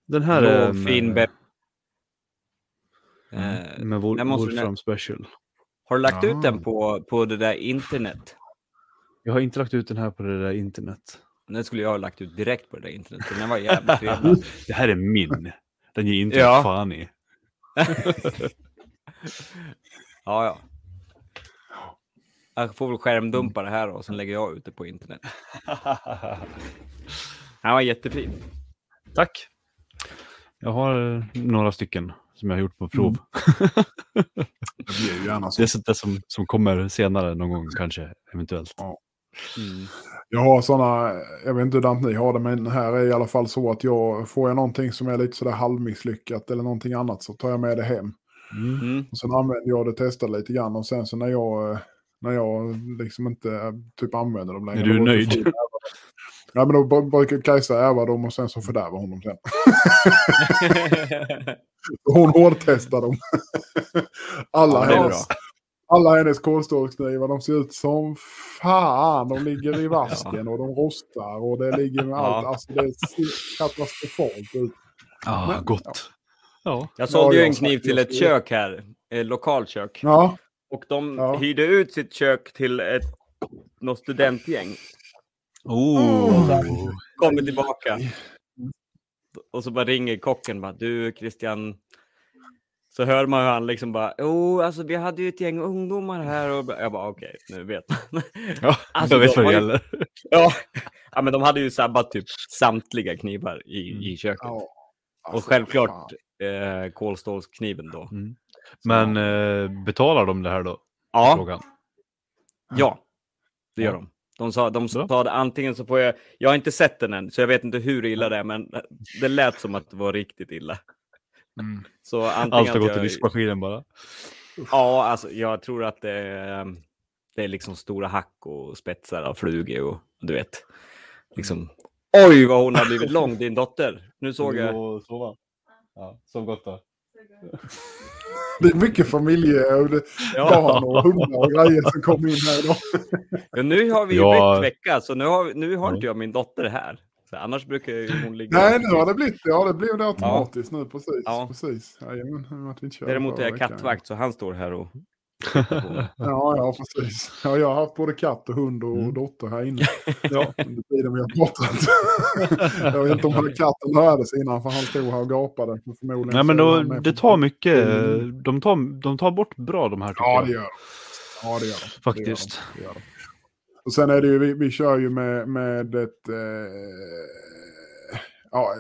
Den här Blå, är fin med, be- Eh, med Wol- Wolfram Special. har du lagt Ah. ut den på, på det där internet? Jag har inte lagt ut den här på det där internet. Den skulle jag ha lagt ut direkt på det där internet. Den var jävligt trevlig. Det här är min. Den ger inte ja. fan i. Ja, ja. Jag får väl skärmdumpa det här och sen lägger jag ut det på internet. Han var jättefin. Tack. Jag har några stycken som jag har gjort på prov. Det blir ju gärna så. Det är sånt där som, som kommer senare någon gång kanske, eventuellt. Mm. Jag har sådana, jag vet inte hur ni har det, men här är i alla fall så att jag får jag någonting som är lite sådär halvmisslyckat eller någonting annat så tar jag med det hem. Mm. Mm. Och sen använder jag det, testar lite grann och sen så när jag, eh, när jag liksom inte eh, typ använder dem längre. Är du nöjd? Ja, men då br- brukar Kajsa ärva dem och sen så fördärvar hon dem sen. Hon hårdtestar dem. alla, Ja, hennes, alla hennes kolstålsknivar, de ser ut som fan. De ligger i vasken och de rostar och det ligger med Ja. allt. Alltså det ser katastrofalt ut. Ah, Men- gott. Ja. Jag sålde ju en kniv till ett kök här, ett lokalkök. Ja, Och de Ja. hyrde ut sitt kök till ett något studentgäng. Oh. Kommer tillbaka. Och så bara ringer kocken bara, du Christian. Så hör man hur han liksom bara, jo alltså vi hade ju ett gäng ungdomar här och jag bara okej, nu vet man. Ja, Alltså, jag vet de vad det har ju- gäller. ja. ja, men de hade ju sabbat typ samtliga knivar i, i köket. ja. och Alltså, självklart fan. eh, kolstålskniven då. Mm. Men eh, betalar de det här då? Ja, Frågan. ja, det gör Ja. de. De sa, de sa det antingen så får jag, jag har inte sett den än, så jag vet inte hur illa det är, men det lät som att det var riktigt illa. Mm. Så antingen Allt har gått i jag- diskmaskinen bara. Ja, alltså jag tror att det är, det är liksom stora hack och spetsar av flugor och du vet. Liksom, oj vad hon har blivit lång, din dotter. Nu såg jag. Ja, sov gott då. Det är mycket familje och det, barn och hundar och grejer som kommer in här idag. Ja, nu har vi ju Ja. bytt vecka, så nu har, nu har Ja. inte jag min dotter här. Så annars brukar ju hon ligga... Nej, nu har det blivit ja, det. blev det automatiskt nu. Precis. Ja. precis. Jajamän, att vi inte körde Däremot är jag kattvakt, så han står här och... Ja, ja, precis. Ja, jag har haft både katt och hund och Mm. dotter här inne. Ja, under tiden vi har pratat. jag vet inte om han katten hördes innan, för han stod här och gapade. Men förmodligen Nej men då, det tar mycket. De tar, de tar bort bra de här Ja, det gör de. Ja, det gör de. Faktiskt. Det gör de. Det gör de. Och sen är det ju, vi, vi kör ju med, med ett, eh, ja,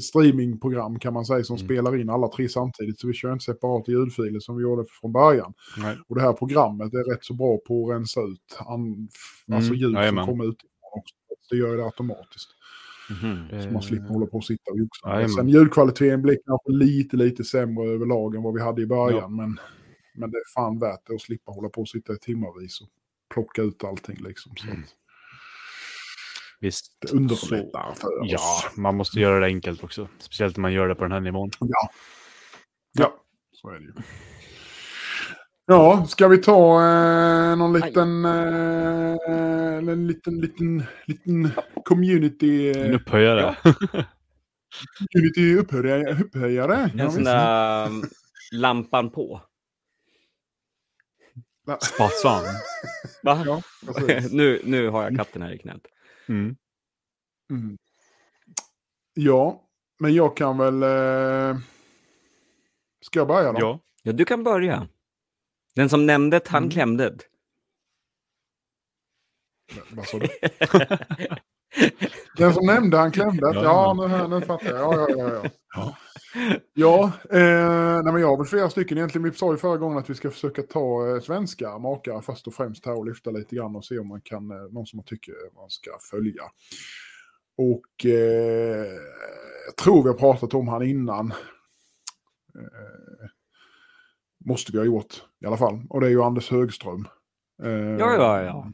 streamingprogram kan man säga som Mm. spelar in alla tre samtidigt. Så vi kör inte separata ljudfiler som vi gjorde från början. Nej. Och det här programmet är rätt så bra på att rensa ut an, alltså Mm, ljud jajamän. som kommer också. Det gör det automatiskt. Mhm. Så man slipper hålla på och sitta och joxa. Sen ljudkvaliteten blir kanske lite, lite sämre överlag än vad vi hade i början. Ja. Men, men det är fan värt det att slippa hålla på och sitta i timmarvis och plocka ut allting liksom. Så Mm. Visst. Det underlättar för oss. Ja, man måste göra det enkelt också. Speciellt när man gör det på den här nivån. Ja. Ja, så är det ju. Ja, ska vi ta eh, någon liten, eh, en liten, liten, liten community, En eh, upphöjare. community upphöjare? upphöjare. Ja, En sån där um, lampan på. Spatsan. Va? Ja, nu, nu har jag katten här i knät. Mm. Mm. Ja, men jag kan väl... Eh... Ska jag börja då? Ja. Ja, du kan börja. Den som nämnde det, han Mm. klämde. Vad sa du? Den som nämnde han klämde. Ja, Ja. ja nu, nu fattar jag. Ja, ja, ja. Ja, ja eh, nej, men jag har väl flera stycken. Egentligen, vi sa ju förra gången att vi ska försöka ta eh, svenska makare först och främst här och lyfta lite grann och se om man kan, eh, någon som man tycker man ska följa. Och eh, jag tror vi har pratat om han innan. Eh, måste vi ha gjort i alla fall. Och det är ju Anders Högström. Eh, Ja, ja, ja.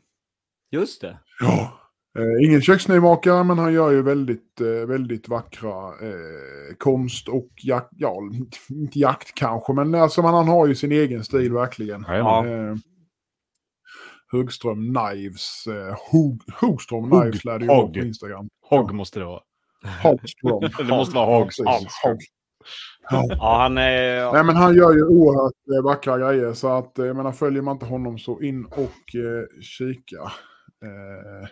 Just det. Ja. Eh, ingen köksnymakare, men han gör ju väldigt, eh, väldigt vackra eh, konst och jakt, ja, inte jakt kanske, men alltså, man, han har ju sin egen stil verkligen. Ja. Eh, Högström Knives, eh, Hog, Hogström Hog. Knives lär det ju vara Hog. på Instagram. Hogg måste det vara. Hogström. Det måste vara. Hog. Ja. Ja, han är... Nej men han gör ju oerhört eh, vackra grejer så att jag menar följer man inte honom så in och eh, kika. Eh,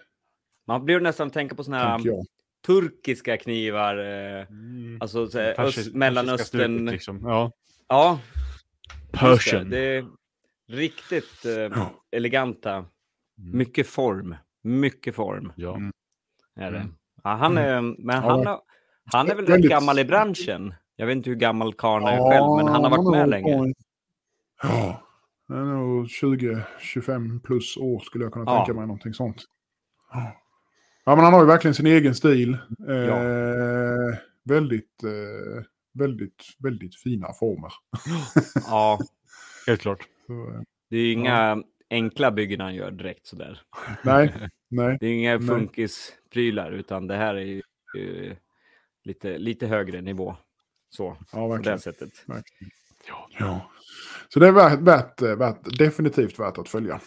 Man blir nästan tänka på såna tänker här turkiska knivar. Eh, Mm. alltså så här, Persis- öst, Mellanöstern. Liksom. Ja. Ja. Persian. det är riktigt eh, Ja. eleganta. Mm. Mycket form. Mycket form Ja. Mm. är det. Mm. Ja, han är, men Ja, han, har, han är väl rätt Väldigt- gammal i branschen. Jag vet inte hur gammal karln är själv, men han har varit nog med hållit länge. i- Ja, det är nog 20-25 plus år skulle jag kunna Ja. tänka mig någonting sånt. Ja. ja, men han har ju verkligen sin egen stil. Eh, Ja. Väldigt, eh, väldigt, väldigt fina former. Ja, Helt klart. Så, eh, det är ju inga enkla byggen han gör direkt sådär. nej, nej. Det är inga funkisprylar, utan det här är ju eh, lite, lite högre nivå. Så, Ja, på det sättet. verkligen. Ja. Så det är värt, värt, värt, definitivt värt att följa.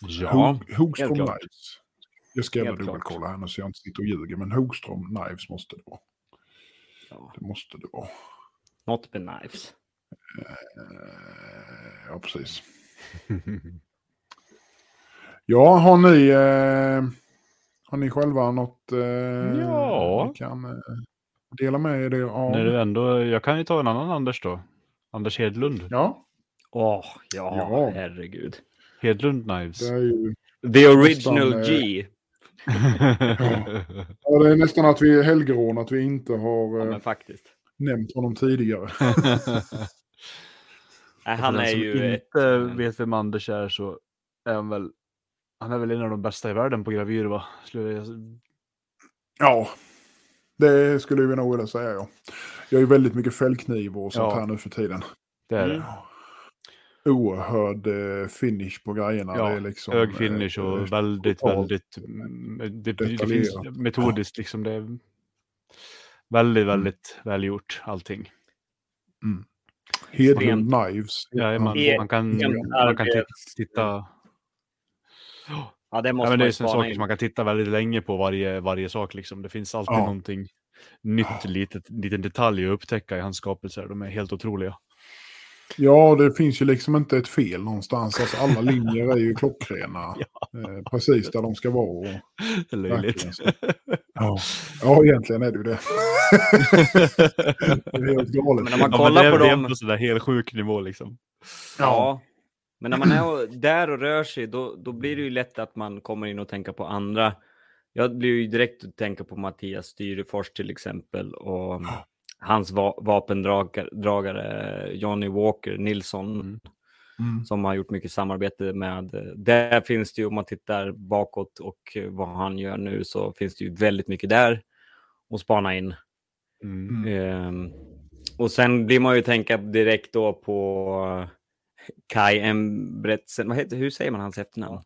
Ja. Hog- Hogström helt klart. Knives. Jag ska klart. dubbelkolla här nu så jag inte sitter och ljuger, men Hogström Knives måste det vara. Ja. Det måste det vara. Not be knives. Eh, Ja, precis. Ja, har ni, eh, har ni själva något eh, Ja. ni kan dela med er det av? När du ändå, jag kan ju ta en annan Anders då. Anders Hedlund. Ja, Åh, ja, Ja. herregud. Hedlund Knives. det är ju The original Nästan, G. ja, det är nästan att vi är helgerån att vi inte har Ja, eh, men faktiskt. nämnt honom tidigare. Nej, han är som ju ett... inte vet vem Anders är så är han väl, han är väl en av de bästa i världen på gravyr va? Skulle jag... Ja, det skulle vi nog vilja säga ja. Jag är ju väldigt mycket fällkniv och sånt Ja. här nu för tiden. Det är Mm. det. Oerhörd eh, finish på grejerna. Ja, det är liksom, Hög eh, finish och eh, väldigt, väldigt, mm, det, det finns metodiskt liksom. Det är väldigt, Mm. väldigt välgjort allting. Hedlund Knives. Ja, man, man kan, man kan titta, Ja, det Ja, måste men det är saker in. som man kan titta väldigt länge på varje, varje sak. Liksom. Det finns alltid Ja. någonting nytt, litet, liten detalj att upptäcka i hans skapelser. De är helt otroliga. Ja, det finns ju liksom inte ett fel någonstans. Alltså, alla linjer är ju klockrena. eh, precis där de ska vara. Och, Det är löjligt. Ja. ja, egentligen är det ju det. det är helt galet. Men när man Ja, men kollar det, är- på det är dem... på sådär helt sjuk nivå liksom. Ja. Men när man är där och rör sig, då, då blir det ju lätt att man kommer in och tänker på andra. Jag blir ju direkt att tänka på Mattias Styrefors till exempel och hans va vapendragare Johnny Walker Nilsson Mm. Mm. som har gjort mycket samarbete med. Där finns det ju, om man tittar bakåt och vad han gör nu, så finns det ju väldigt mycket där att spana in. Mm. Ehm, och sen blir man ju tänka direkt då på Kai Embretsen. Vad heter, hur säger man hans efternamn?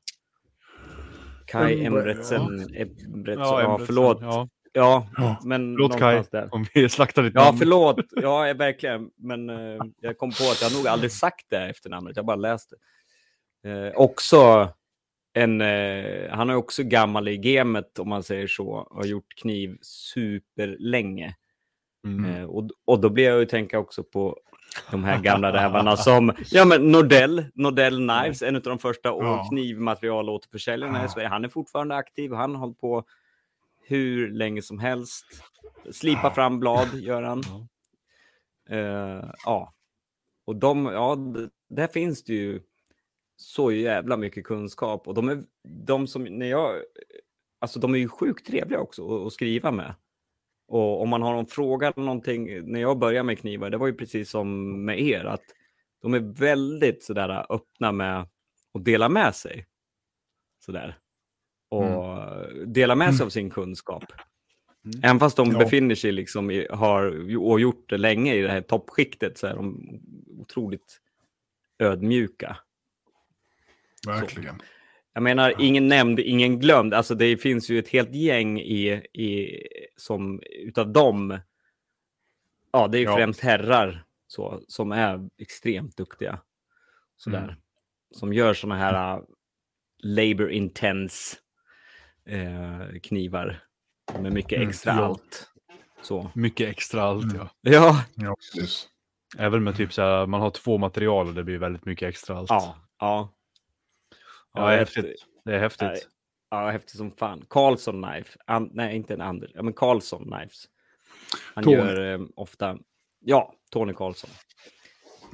Kai Emretsen. Emretsen. Ja, Ja, Embretsen, förlåt. Ja. Ja, Ja. men Förlåt någonstans där. om vi slaktar ditt Ja, namn. förlåt. Ja, verkligen. Men eh, jag kom på att jag nog aldrig sagt det efternamnet. Jag bara läste. Eh, också en... Eh, han är också gammal i gamet, om man säger så. Har gjort kniv superlänge. Mm. Eh, och, och då blir jag ju tänka också på de här gamla rävarna som... Ja, men Nordell, Nordell Knives, en av de första Ja. knivmaterial och återförsäljarna i Sverige. Han är fortfarande aktiv. Han har hållit på hur länge som helst. Slipa fram blad, gör han. Eh, ja. Och de, ja, där finns det ju så jävla mycket kunskap. Och de är, de som, när jag, alltså de är ju sjukt trevliga också att, att skriva med. Och om man har någon fråga eller någonting, när jag började med knivar, det var ju precis som med er, att de är väldigt sådär öppna med att dela med sig. Sådär. Och dela med sig av sin kunskap. Mm. Även fast de Ja. befinner sig liksom i, har och gjort det länge i det här toppskiktet så är de otroligt ödmjuka. Verkligen. Jag menar, ingen nämnd, ingen glömd. Alltså det finns ju ett helt gäng i, i som utav dem. Ja, det är ju Ja. främst herrar så, som är extremt duktiga. Sådär. Mm. Som gör sådana här uh, labor intense eh, knivar. Med mycket Mm, extra ja. allt. Så. Mycket extra allt Mm. ja. Ja, Ja, precis. Även med typ så här, man har två material och det blir väldigt mycket extra allt. ja, ja. Ja, det är häftigt. Det är häftigt. Nej. Ja, häftigt som fan. Carlson Knife. An, nej, inte en Anders. Ja, men Carlson Knives. Han Tony. gör eh, ofta... Ja, Tony Carlson.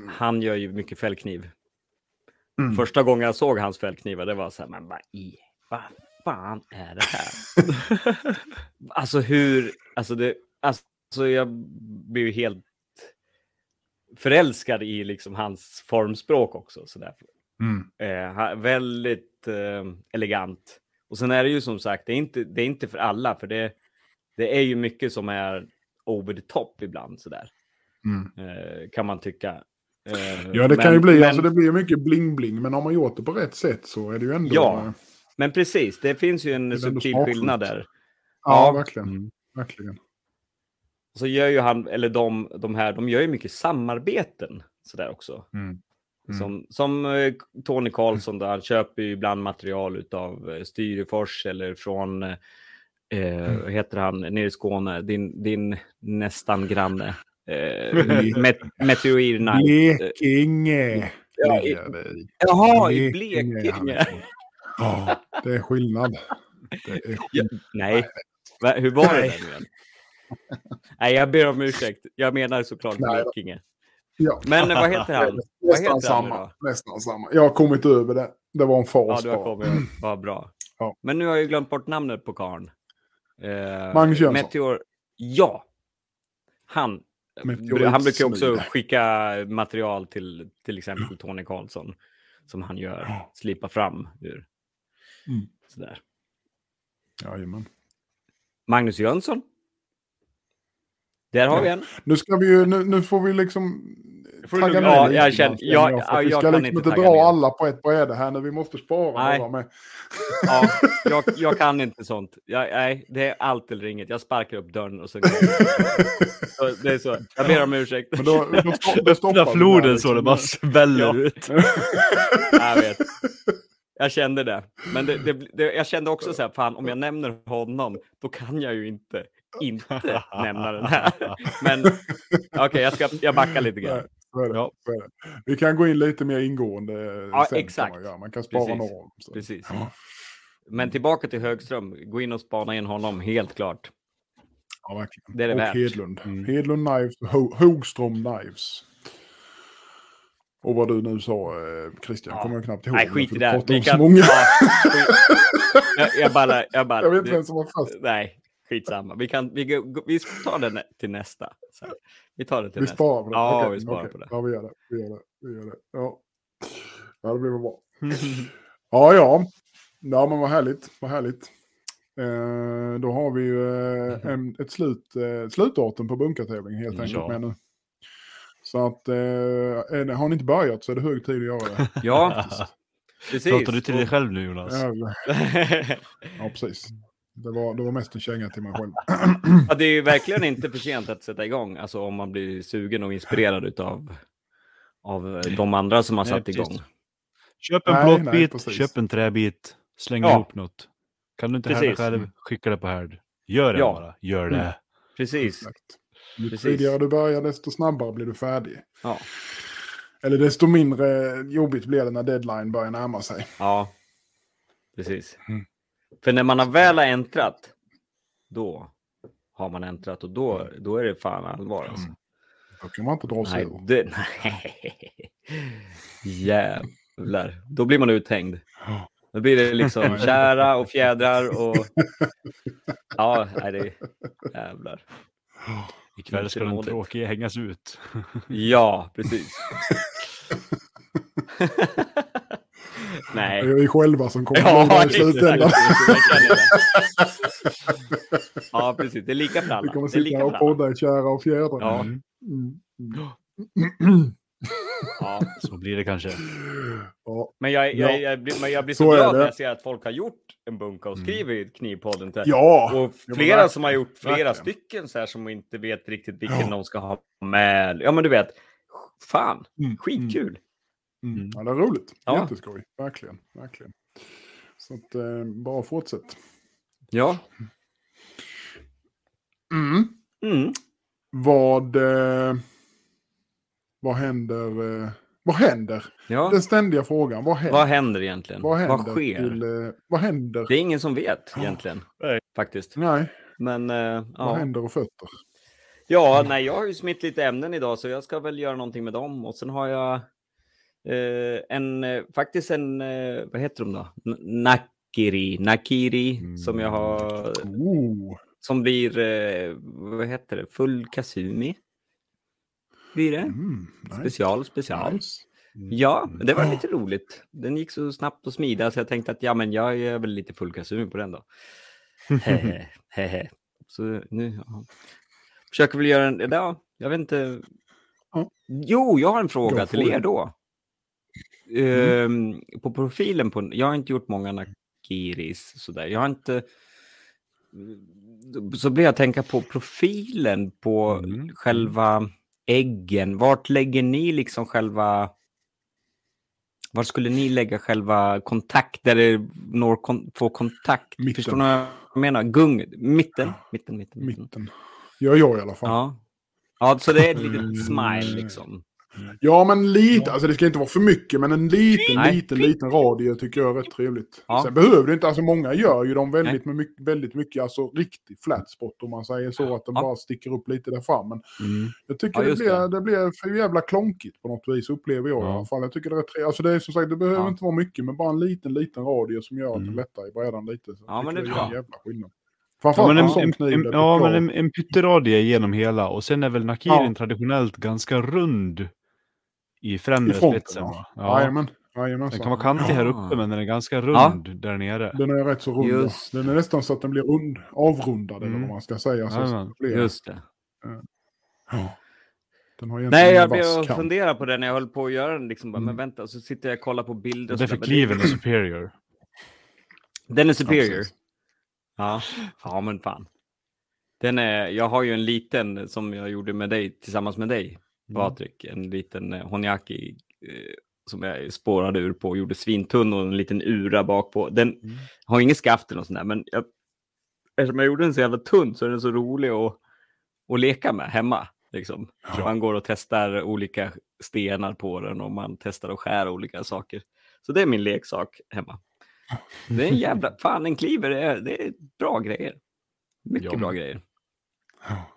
Han gör ju mycket fällkniv. Mm. Första gången jag såg hans fällknivar, det var så här, men vad i... Vad fan är det här? alltså hur... Alltså, det, alltså jag blir ju helt förälskad i liksom hans formspråk också. Så där. Mm. Eh, väldigt eh, elegant. Och sen är det ju som sagt, det är inte, det är inte för alla, för det, det är ju mycket som är over the top ibland sådär, Mm. eh, kan man tycka. Eh, Ja, det kan men- ju bli, men, alltså det blir mycket bling-bling, men har man gjort det på rätt sätt så är det ju ändå... Ja, men precis, det finns ju en subtil skillnad där. ja, Ja. verkligen. Mm. Verkligen. Så gör ju han, eller de, de här, de gör ju mycket samarbeten sådär också. Mm. Mm. Som, som eh, Tony Karlsson, där han köper ju ibland material av Styrefors eller från, eh, Mm. vad heter han, nere i Skåne, din, din nästan granne. Eh, met, Meteor Knight. Blekinge. Ja, i. Jaha, i Blekinge han. Ja, det är skillnad. Det är Ja, skillnad. nej, Va, hur var det där nu? Nej, jag ber om ursäkt. Jag menar såklart. Blekinge. Ja, Men vad heter han? Nästan heter han samma. då? Nästan samma. Jag har kommit över det. Det var en Ja, fas du har kommit. Vad bra. Ja. Men nu har jag ju glömt bort namnet på karln. Eh, Magnus Jönsson. Meteor. Ja. Han. Meteorit Han brukar också skicka material till till exempel Tony Karlsson. Som han gör. Ja. Slipa fram ur. Mm. Sådär. Jajamän. Magnus Jönsson. Där har Ja. vi en. Nu ska vi ju, nu, nu får vi liksom Får tagga ner Ja, jag känner- känner ja, jag, för ja, att Vi jag ska liksom inte dra ner. alla på ett bräde här nu. Vi måste spara Nej. några med. Ja, jag, jag kan inte sånt. Jag, nej, det är allt eller inget. Jag sparkar upp dörren och så går jag. Det är så. Jag ber om ursäkt. Men då, då, då stoppar Öppna floden där, så det liksom. bara sväller Ja. ut. Jag vet. Jag kände det. Men det, det, det, jag kände också så här, fan om jag nämner honom, då kan jag ju inte inte nämna den här. Men okej, jag, ska, jag backar lite grann. Det, Ja. Vi kan gå in lite mer ingående Ja, sen. exakt. Kan man, man kan spara Precis. dem. så. Precis. Ja. Men tillbaka till Högström. Gå in och spana in honom, helt klart. Ja, verkligen. Det är det och värt. Hedlund. Mm. Hedlund Knives, Ho- Hogström Knives. Och vad du nu sa, eh, Christian, Ja. kommer jag knappt ihåg. Nej, skit i det. Vi kan, många. ja, jag, jag bara... Jag, bara Jag vet inte vem som var först. Nej, skitsamma. Vi, kan, vi, vi tar den till nästa. Så, vi tar det till Vi nästa. sparar på det. Ja, Okej, vi sparar okej. på det. Ja, vi gör det. Vi gör det. Vi gör det. Ja. ja, det blir väl bra. Ja, ja. Ja, men vad härligt. Vad härligt. Eh, då har vi ju eh, en, ett slut, eh, slutdatum på bunkartävlingen helt enkelt ja. med nu. Så att eh, har ni inte börjat så är det hög tid att göra det. Ja, Precis. Pratar du till dig själv nu Jonas? Ja, precis. Det var, det var mest en känga till mig själv. ja, det är ju verkligen inte för sent att sätta igång, alltså om man blir sugen och inspirerad av av de andra som har Nej, satt precis. igång. Köp en Nej, nej, plåtbit, precis. köp en träbit, släng Ja. ihop något. Kan du inte härda Precis. själv, skicka det på härd. Gör det Ja. bara, gör det. Mm. Precis. Exakt. Ju Precis. tidigare du börjar, desto snabbare blir du färdig. Ja. Eller desto mindre jobbigt blir det när deadline börjar närma sig. ja, precis. Mm. För när man har väl har äntrat, då har man äntrat och då, då är det fan allvar. Alltså. Då kan man inte dra sig Nej, ur. det, nej. Jävlar. Då blir man uthängd. Då blir det liksom kära och fjädrar och... Ja, nej, det är... Jävlar. Ikväll ska den tråkiga hängas ut. Ja, precis. Det nej. är vi själva som kommer Ja, ja, i slutändan. Ja, precis. Det är lika för Vi alla. kommer Det är lika sitta och podda i kära och fjädrar. Ja. Mm. Mm. Ja. Så blir det kanske. Ja. Men jag, Ja. jag, jag, blir, men jag blir så, Så glad när jag ser att folk har gjort en bunka och skrivit Knivpodden. Till. ja, Och flera som har gjort flera verkligen. stycken så här som inte vet riktigt vilken Ja. de ska ha med. Ja, men du vet. Fan, Mm, skitkul. Mm. ja, det är roligt. Ja. Jätteskoj. Verkligen. verkligen. Så att, eh, bara fortsätt. Ja. Mm. Mm. Vad, eh, vad händer? Eh, vad händer? ja. Den ständiga frågan. Vad händer? Vad händer egentligen? Vad händer? sker? Till, eh, vad händer? Det är ingen som vet egentligen. Nej. Faktiskt. Nej, Men eh, vad ja. händer och fötter? ja, nej, jag har ju smitt lite ämnen idag så jag ska väl göra någonting med dem. Och sen har jag eh, en, eh, faktiskt en, eh, vad heter de då? N- Nakiri, Nakiri som jag har, Oh, som blir, eh, vad heter det, full kasumi. Blir det? mm, nice. Special, special. Nice. Ja, det var lite roligt. Den gick så snabbt och smidigt så jag tänkte att ja, men jag är väl lite full kasumi på den då. Hehe, hehe. Så nu, ja. Försöker väl göra en, ja, jag vet inte. Jo, jag har en fråga till er då. Ehm, på profilen på, jag har inte gjort många nakiris sådär. Jag har inte, så blir jag tänka på profilen på Mm. själva äggen. Vart lägger ni liksom själva... Var skulle ni lägga själva kontakt, där det når kon, får kontakt? Mitten. Förstår ni vad jag menar? Gung, mitten? Mitten, mitten, mitten. Mitten. Gör jag i alla fall. Ja. ja, så det är ett litet smile liksom. Ja, men lite. Alltså det ska inte vara för mycket, men en liten, Nej. liten, liten radie tycker jag är rätt trevligt. Ja. Sen behöver det inte, alltså många gör ju dem väldigt, med mycket, väldigt mycket, alltså riktig flat spot om man säger så, att den Ja. bara sticker upp lite där fram. Men Mm. jag tycker Ja, det, blir, det. det. blir för jävla klonkigt på något vis, upplever jag i alla fall. Jag tycker det är trevligt. Alltså det är som sagt, det behöver inte vara mycket, men bara en liten, liten radie som gör att Mm. det lättar i brädan lite. Så Ja, men det är en jävla skillnad. Ja, men en, en, en, ja, men en, en pytteradie genom hela och sen är väl nakirin Ja. traditionellt ganska rund i främre I fronten, spetsen. ja. Va? Jajamän. Den kan vara kantig här uppe men den är ganska rund Ja. där nere. Den är rätt så rund. Just. Den är nästan så att den blir rund, avrundad eller Mm. vad man ska säga. Så Jajamän. blir, Just det. ja. Den har egentligen Nej, jag blev och fundera på det när jag höll på att göra den. Liksom, bara, Mm. Men vänta, så sitter jag och kollar på bilder. och Därför kliven är superior. Den är superior. Ja, ja men fan. Den är, jag har ju en liten som jag gjorde med dig, tillsammans med dig, Mm. Patrik. En liten eh, Honyaki eh, som jag spårade ur på och gjorde svintunn och en liten ura bak på. Den Mm. har ingen skaft eller något sånt där, men jag, eftersom jag gjorde den så jävla tunn så är den så rolig att, att leka med hemma. Liksom. Ja. Man går och testar olika stenar på den och man testar att skära olika saker. Så det är min leksak hemma. Det är en jävla, fan en kliver, det är, det är bra grejer. Mycket Ja. bra grejer. Ja.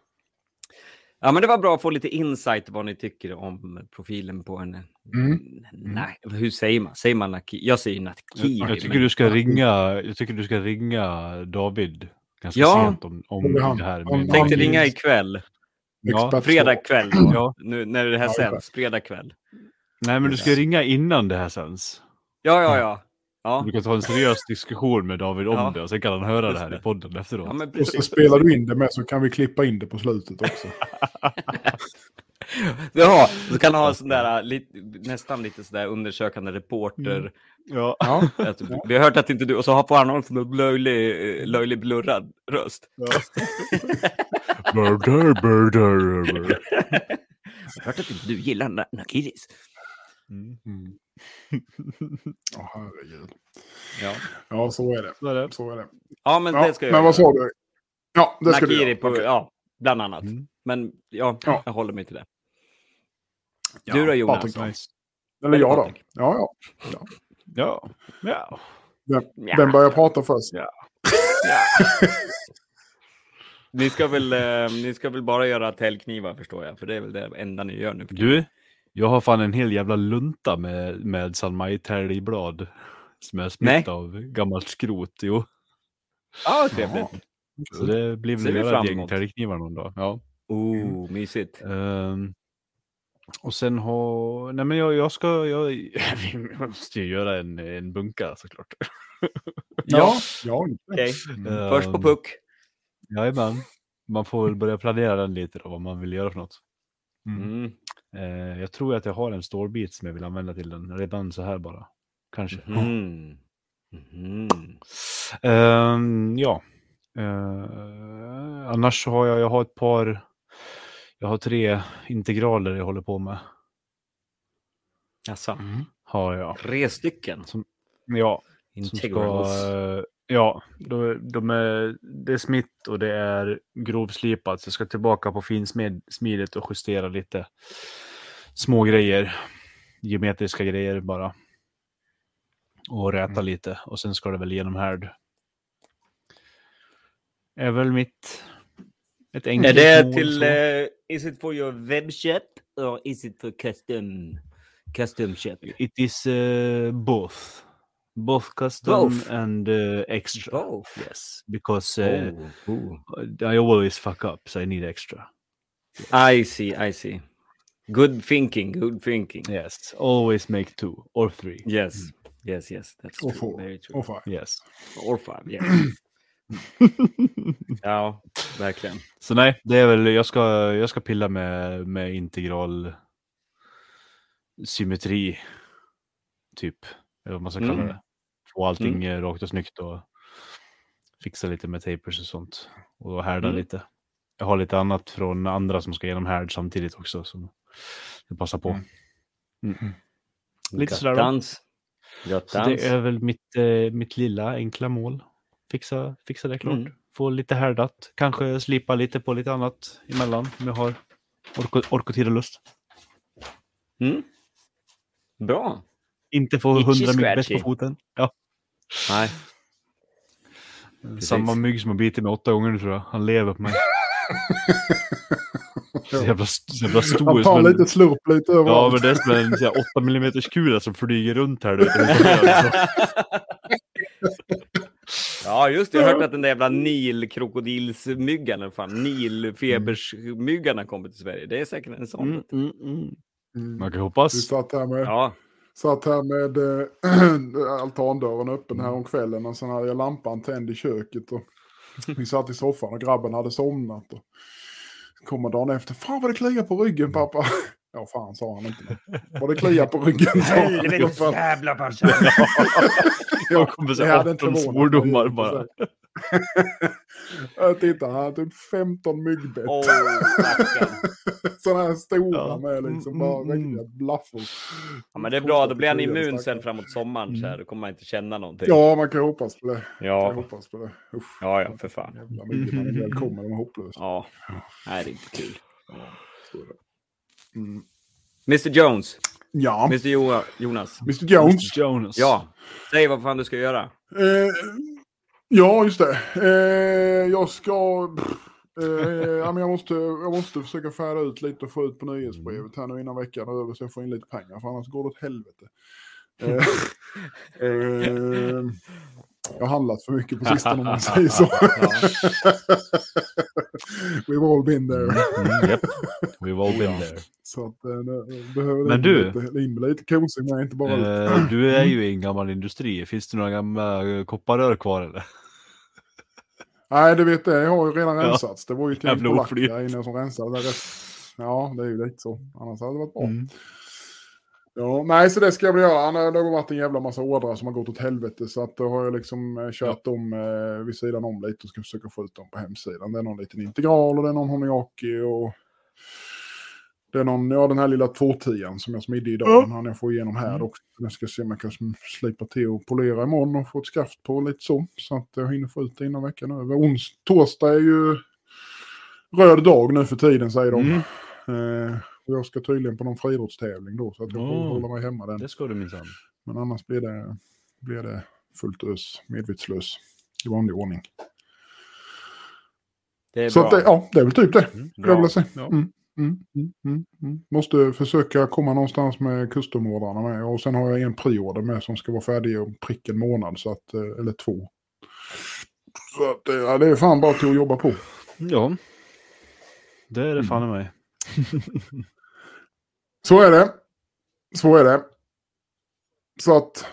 Ja, men det var bra att få lite insight vad ni tycker om profilen på en... Mm. Nej, hur säger man? Säger man naki? Jag säger nakiri. Jag tycker men- du ska ringa, jag tycker du ska ringa David ganska Ja. sent om, om Om det här. om- med- Tänkte han- ringa ikväll. Ja, Fredag kväll. Ja. Nu när det här Ja, sänds. Fredag kväll. Nej men du ska ringa innan det här sänds. Ja, ja, ja. Ja, Du kan ta en seriös diskussion med David om Ja. det och sen kan han höra det här i podden efteråt. ja men Och så spelar du in det med så kan vi klippa in det på slutet också. Ja, så kan han ha sån där, lite, nästan lite sådär undersökande reporter. Ja. Ja. Att, vi har hört att inte du, och så har- får han någon sån löjlig, eh, löjlig blurrad röst. Burger, burger, burger. Jag har hört att inte du gillar na- nakiris. Mm. Ja, herregud. Ja, Ja, så är det. Så är det. Så är det. ja men Ja, det ska jag men göra. vad sa du? Ja, det ska du Nakiri göra. på, Okej. ja, bland annat. Mm. Men ja, Ja. jag håller mig till det. Ja, du då Jonas? Patrik? Nice. Eller jag då? Ja, ja. Ja. Ja. Vem, Ja. vem börjar prata först? Ja. Ni ska, väl, eh, ni ska väl bara göra täljknivar förstår jag, för det är väl det enda ni gör nu. Du, jag har fan en hel jävla lunta med, med San Mai-täljblad. Som är smitt av gammalt skrot. Jo. Ja, trevligt. Så det blir väl göra ett gäng täljknivar någon dag. Ja. Oh, mysigt. Ehm, och sen har... Nej men jag, jag ska... Jag, vi måste ju göra en, en bunka såklart. Ja, ja. Okej. Ehm, Först på puck. Jajamän. Man får väl börja planera den lite då, vad man vill göra för något. Mm. Eh, jag tror att jag har en stålbit som jag vill använda till den redan så här bara. Kanske. Mm. Mhm. Ehm, ja. Eh, annars så har jag, jag har ett par, jag har tre integraler jag håller på med. Jaså, Har jag. tre stycken? Ja, som ska, Integrals. Ja de, de är, det är smitt och det är grovslipat. Så jag ska tillbaka på finsmidet och justera lite små grejer. Geometriska grejer bara. Och räta Mm. lite. Och sen ska det väl genom härd. Är väl mitt... Ett Är enkelt det mål till, uh, is it for your webshop or is it for custom, custom shop? It is uh, both. Both custom Both? and uh, extra. Both? Yes, because uh, Oh. I always fuck up, so I need extra. I see, I see. Good thinking, good thinking. Yes, always make two or three. Yes, yes, yes, that's Och true. få. Very true. Och fan. Yes. Or five, yes. ja, verkligen. Så nej, det är väl, jag ska, jag ska pilla med, med integral symmetri, typ. Eller vad man ska kalla Mm. det. Få allting eh, rakt och snyggt och fixa lite med tapers och sånt. Och härda Mm. lite. Jag har lite annat från andra som ska genom härd samtidigt också. Som jag passar på. Mm. Lite sådär. Göttans. Så det är väl mitt, eh, mitt lilla enkla mål. Fixa, fixa det klart. Mm. Få lite härdat. Kanske slipa lite på lite annat emellan om jag har ork, ork och tid och lust. Mm. Bra. Inte få hundra myggbett på scratchy. foten. Ja. Nej. Samma mygg som har bitit mig åtta gånger nu tror jag. Han lever på mig. Så jävla, så jävla stor. Han tar lite slurp lite Ja, överallt. men det är som en så här, 8 mm kula som flyger runt här. Du. Ja, just det. Jag har hört att den där jävla Nilkrokodilsmyggan, fan, Nilfebersmyggan har kommit till Sverige. Det är säkert en sån. Mm, mm, mm. Mm. Man kan hoppas. satt här med, Ja, satt här med äh, altandörren öppen här om kvällen och sen hade jag lampan tänd i köket. Och vi satt i soffan och grabben hade somnat. Och kommer dagen efter. Fan vad det kliar på ryggen pappa. Ja fan sa han inte. Vad det kliar på ryggen fall. jävla farsan. Jag kommer det säga hade inte 18 förvånat svordomar bara. Jag tittar, han har typ 15 myggbett. Stackarn. Sådana här stora Ja. med liksom Mm, bara mm, riktiga blaffor. Ja, men det är bra. Då blir han immun sen framåt sommaren. Så här. Då kommer man inte känna någonting. Ja, man kan hoppas på det. Ja, hoppas på det. Usch. ja, ja för fan. Jävla mycket man är välkommen, de är hopplösa. Ja, nej, det är inte kul. Mm. Mr Jones, Ja, Mr jo Jonas. Mr Jones. Jonas. Ja, säg vad fan du ska göra. Eh, ja, just det. Eh, jag ska... Eh, jag, måste, jag måste försöka färda ut lite och få ut på nyhetsbrevet här nu innan veckan är över så jag får in lite pengar, för annars går det åt helvete. Eh, eh, jag har handlat för mycket på sistone om man säger så. We've all been there. Mm, yep. We've all been there. Så att eh, det- behöver Men du- lite, lite kosing med, inte bara lite. Eh, du är ju i en gammal industri. Finns det några gamla eh, kopparrör kvar eller? Nej, det vet jag. Jag har ju redan Ja. rensats. Det var ju till en Jävla polack oflyt. där inne som rensade. Där Ja, det är ju lite så. Annars hade det varit bra. Mm. Ja, nej, så det ska jag väl göra. Det har varit en jävla massa ordrar som har gått åt helvete. Så att då har jag liksom eh, kört dem eh, vid sidan om lite och ska försöka få ut dem på hemsidan. Det är någon liten integral och det är någon homiaki och det är någon, ja den här lilla 210 som jag smidde idag. Ja. Den hann jag få igenom här Mm. också. Jag ska se om jag kan slipa till och polera imorgon och få ett skaft på lite så. Så att jag hinner få ut det innan veckan över. Ons, torsdag är ju röd dag nu för tiden säger de. Mm. Eh, jag ska tydligen på någon friidrottstävling då så att jag får Oh. hålla mig hemma den. Det ska du minsann. Men annars blir det, blir det fullt ös, medvetslös i vanlig ordning. Det är Så bra. att ja, det är väl typ det. Mm. jag säga. Ja. Mm, mm, mm, mm, mm. Måste försöka komma någonstans med customordrarna med. Och sen har jag en priorder med som ska vara färdig om prick en månad. Så att, eh, eller två. Så att, eh, ja, det är fan bara till att jobba på. Ja. Det är det fan i mig. Så är det. Så är det. Så att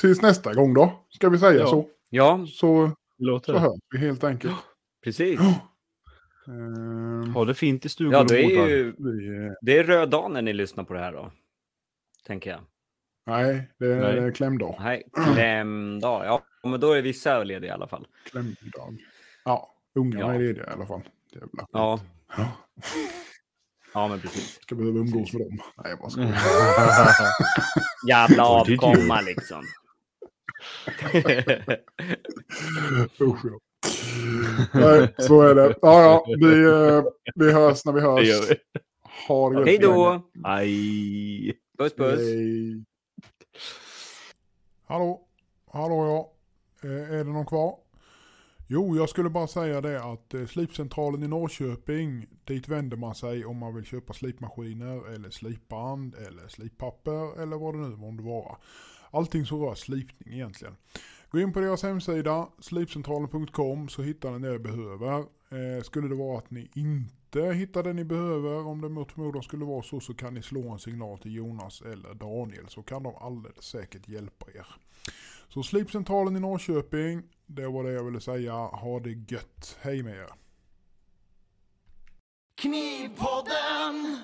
tills nästa gång då, ska vi säga Ja. så. Ja, Så, låter så hörs vi helt enkelt. precis. Ehm, Ha det fint i stugan Ja, det är ju det är röd dag när ni lyssnar på det här då. Tänker jag. nej, det är Nej. Nej. klämdag. Nej, klämdag. Ja, men då är vissa lediga i alla fall. Klämdag. Ja, ungarna Ja. är lediga i alla fall. Väl Ja, Ja. ja men precis. Ska behöva umgås med dem. Nej, jag bara skojar. Jävla avkomma liksom. Usch, ja. Nej, så är det. Ja, ja, vi, eh, vi hörs när vi hörs. Det gör vi. Ha det. Hej då! Aj. Puss puss. Hej. Hallå, hallå ja. Eh, är det någon kvar? Jo, jag skulle bara säga det att eh, slipcentralen i Norrköping, dit vänder man sig om man vill köpa slipmaskiner eller slipband eller slippapper eller vad det nu månde vara. Allting som rör slipning egentligen. Gå in på deras hemsida, slipcentralen.com, så hittar ni det ni behöver. Eh, skulle det vara att ni inte hittar det ni behöver, om det mot förmodan skulle vara så, så kan ni slå en signal till Jonas eller Daniel, så kan de alldeles säkert hjälpa er. Så Slipcentralen i Norrköping, det var det jag ville säga. Ha det gött. Hej med er. Knivpodden!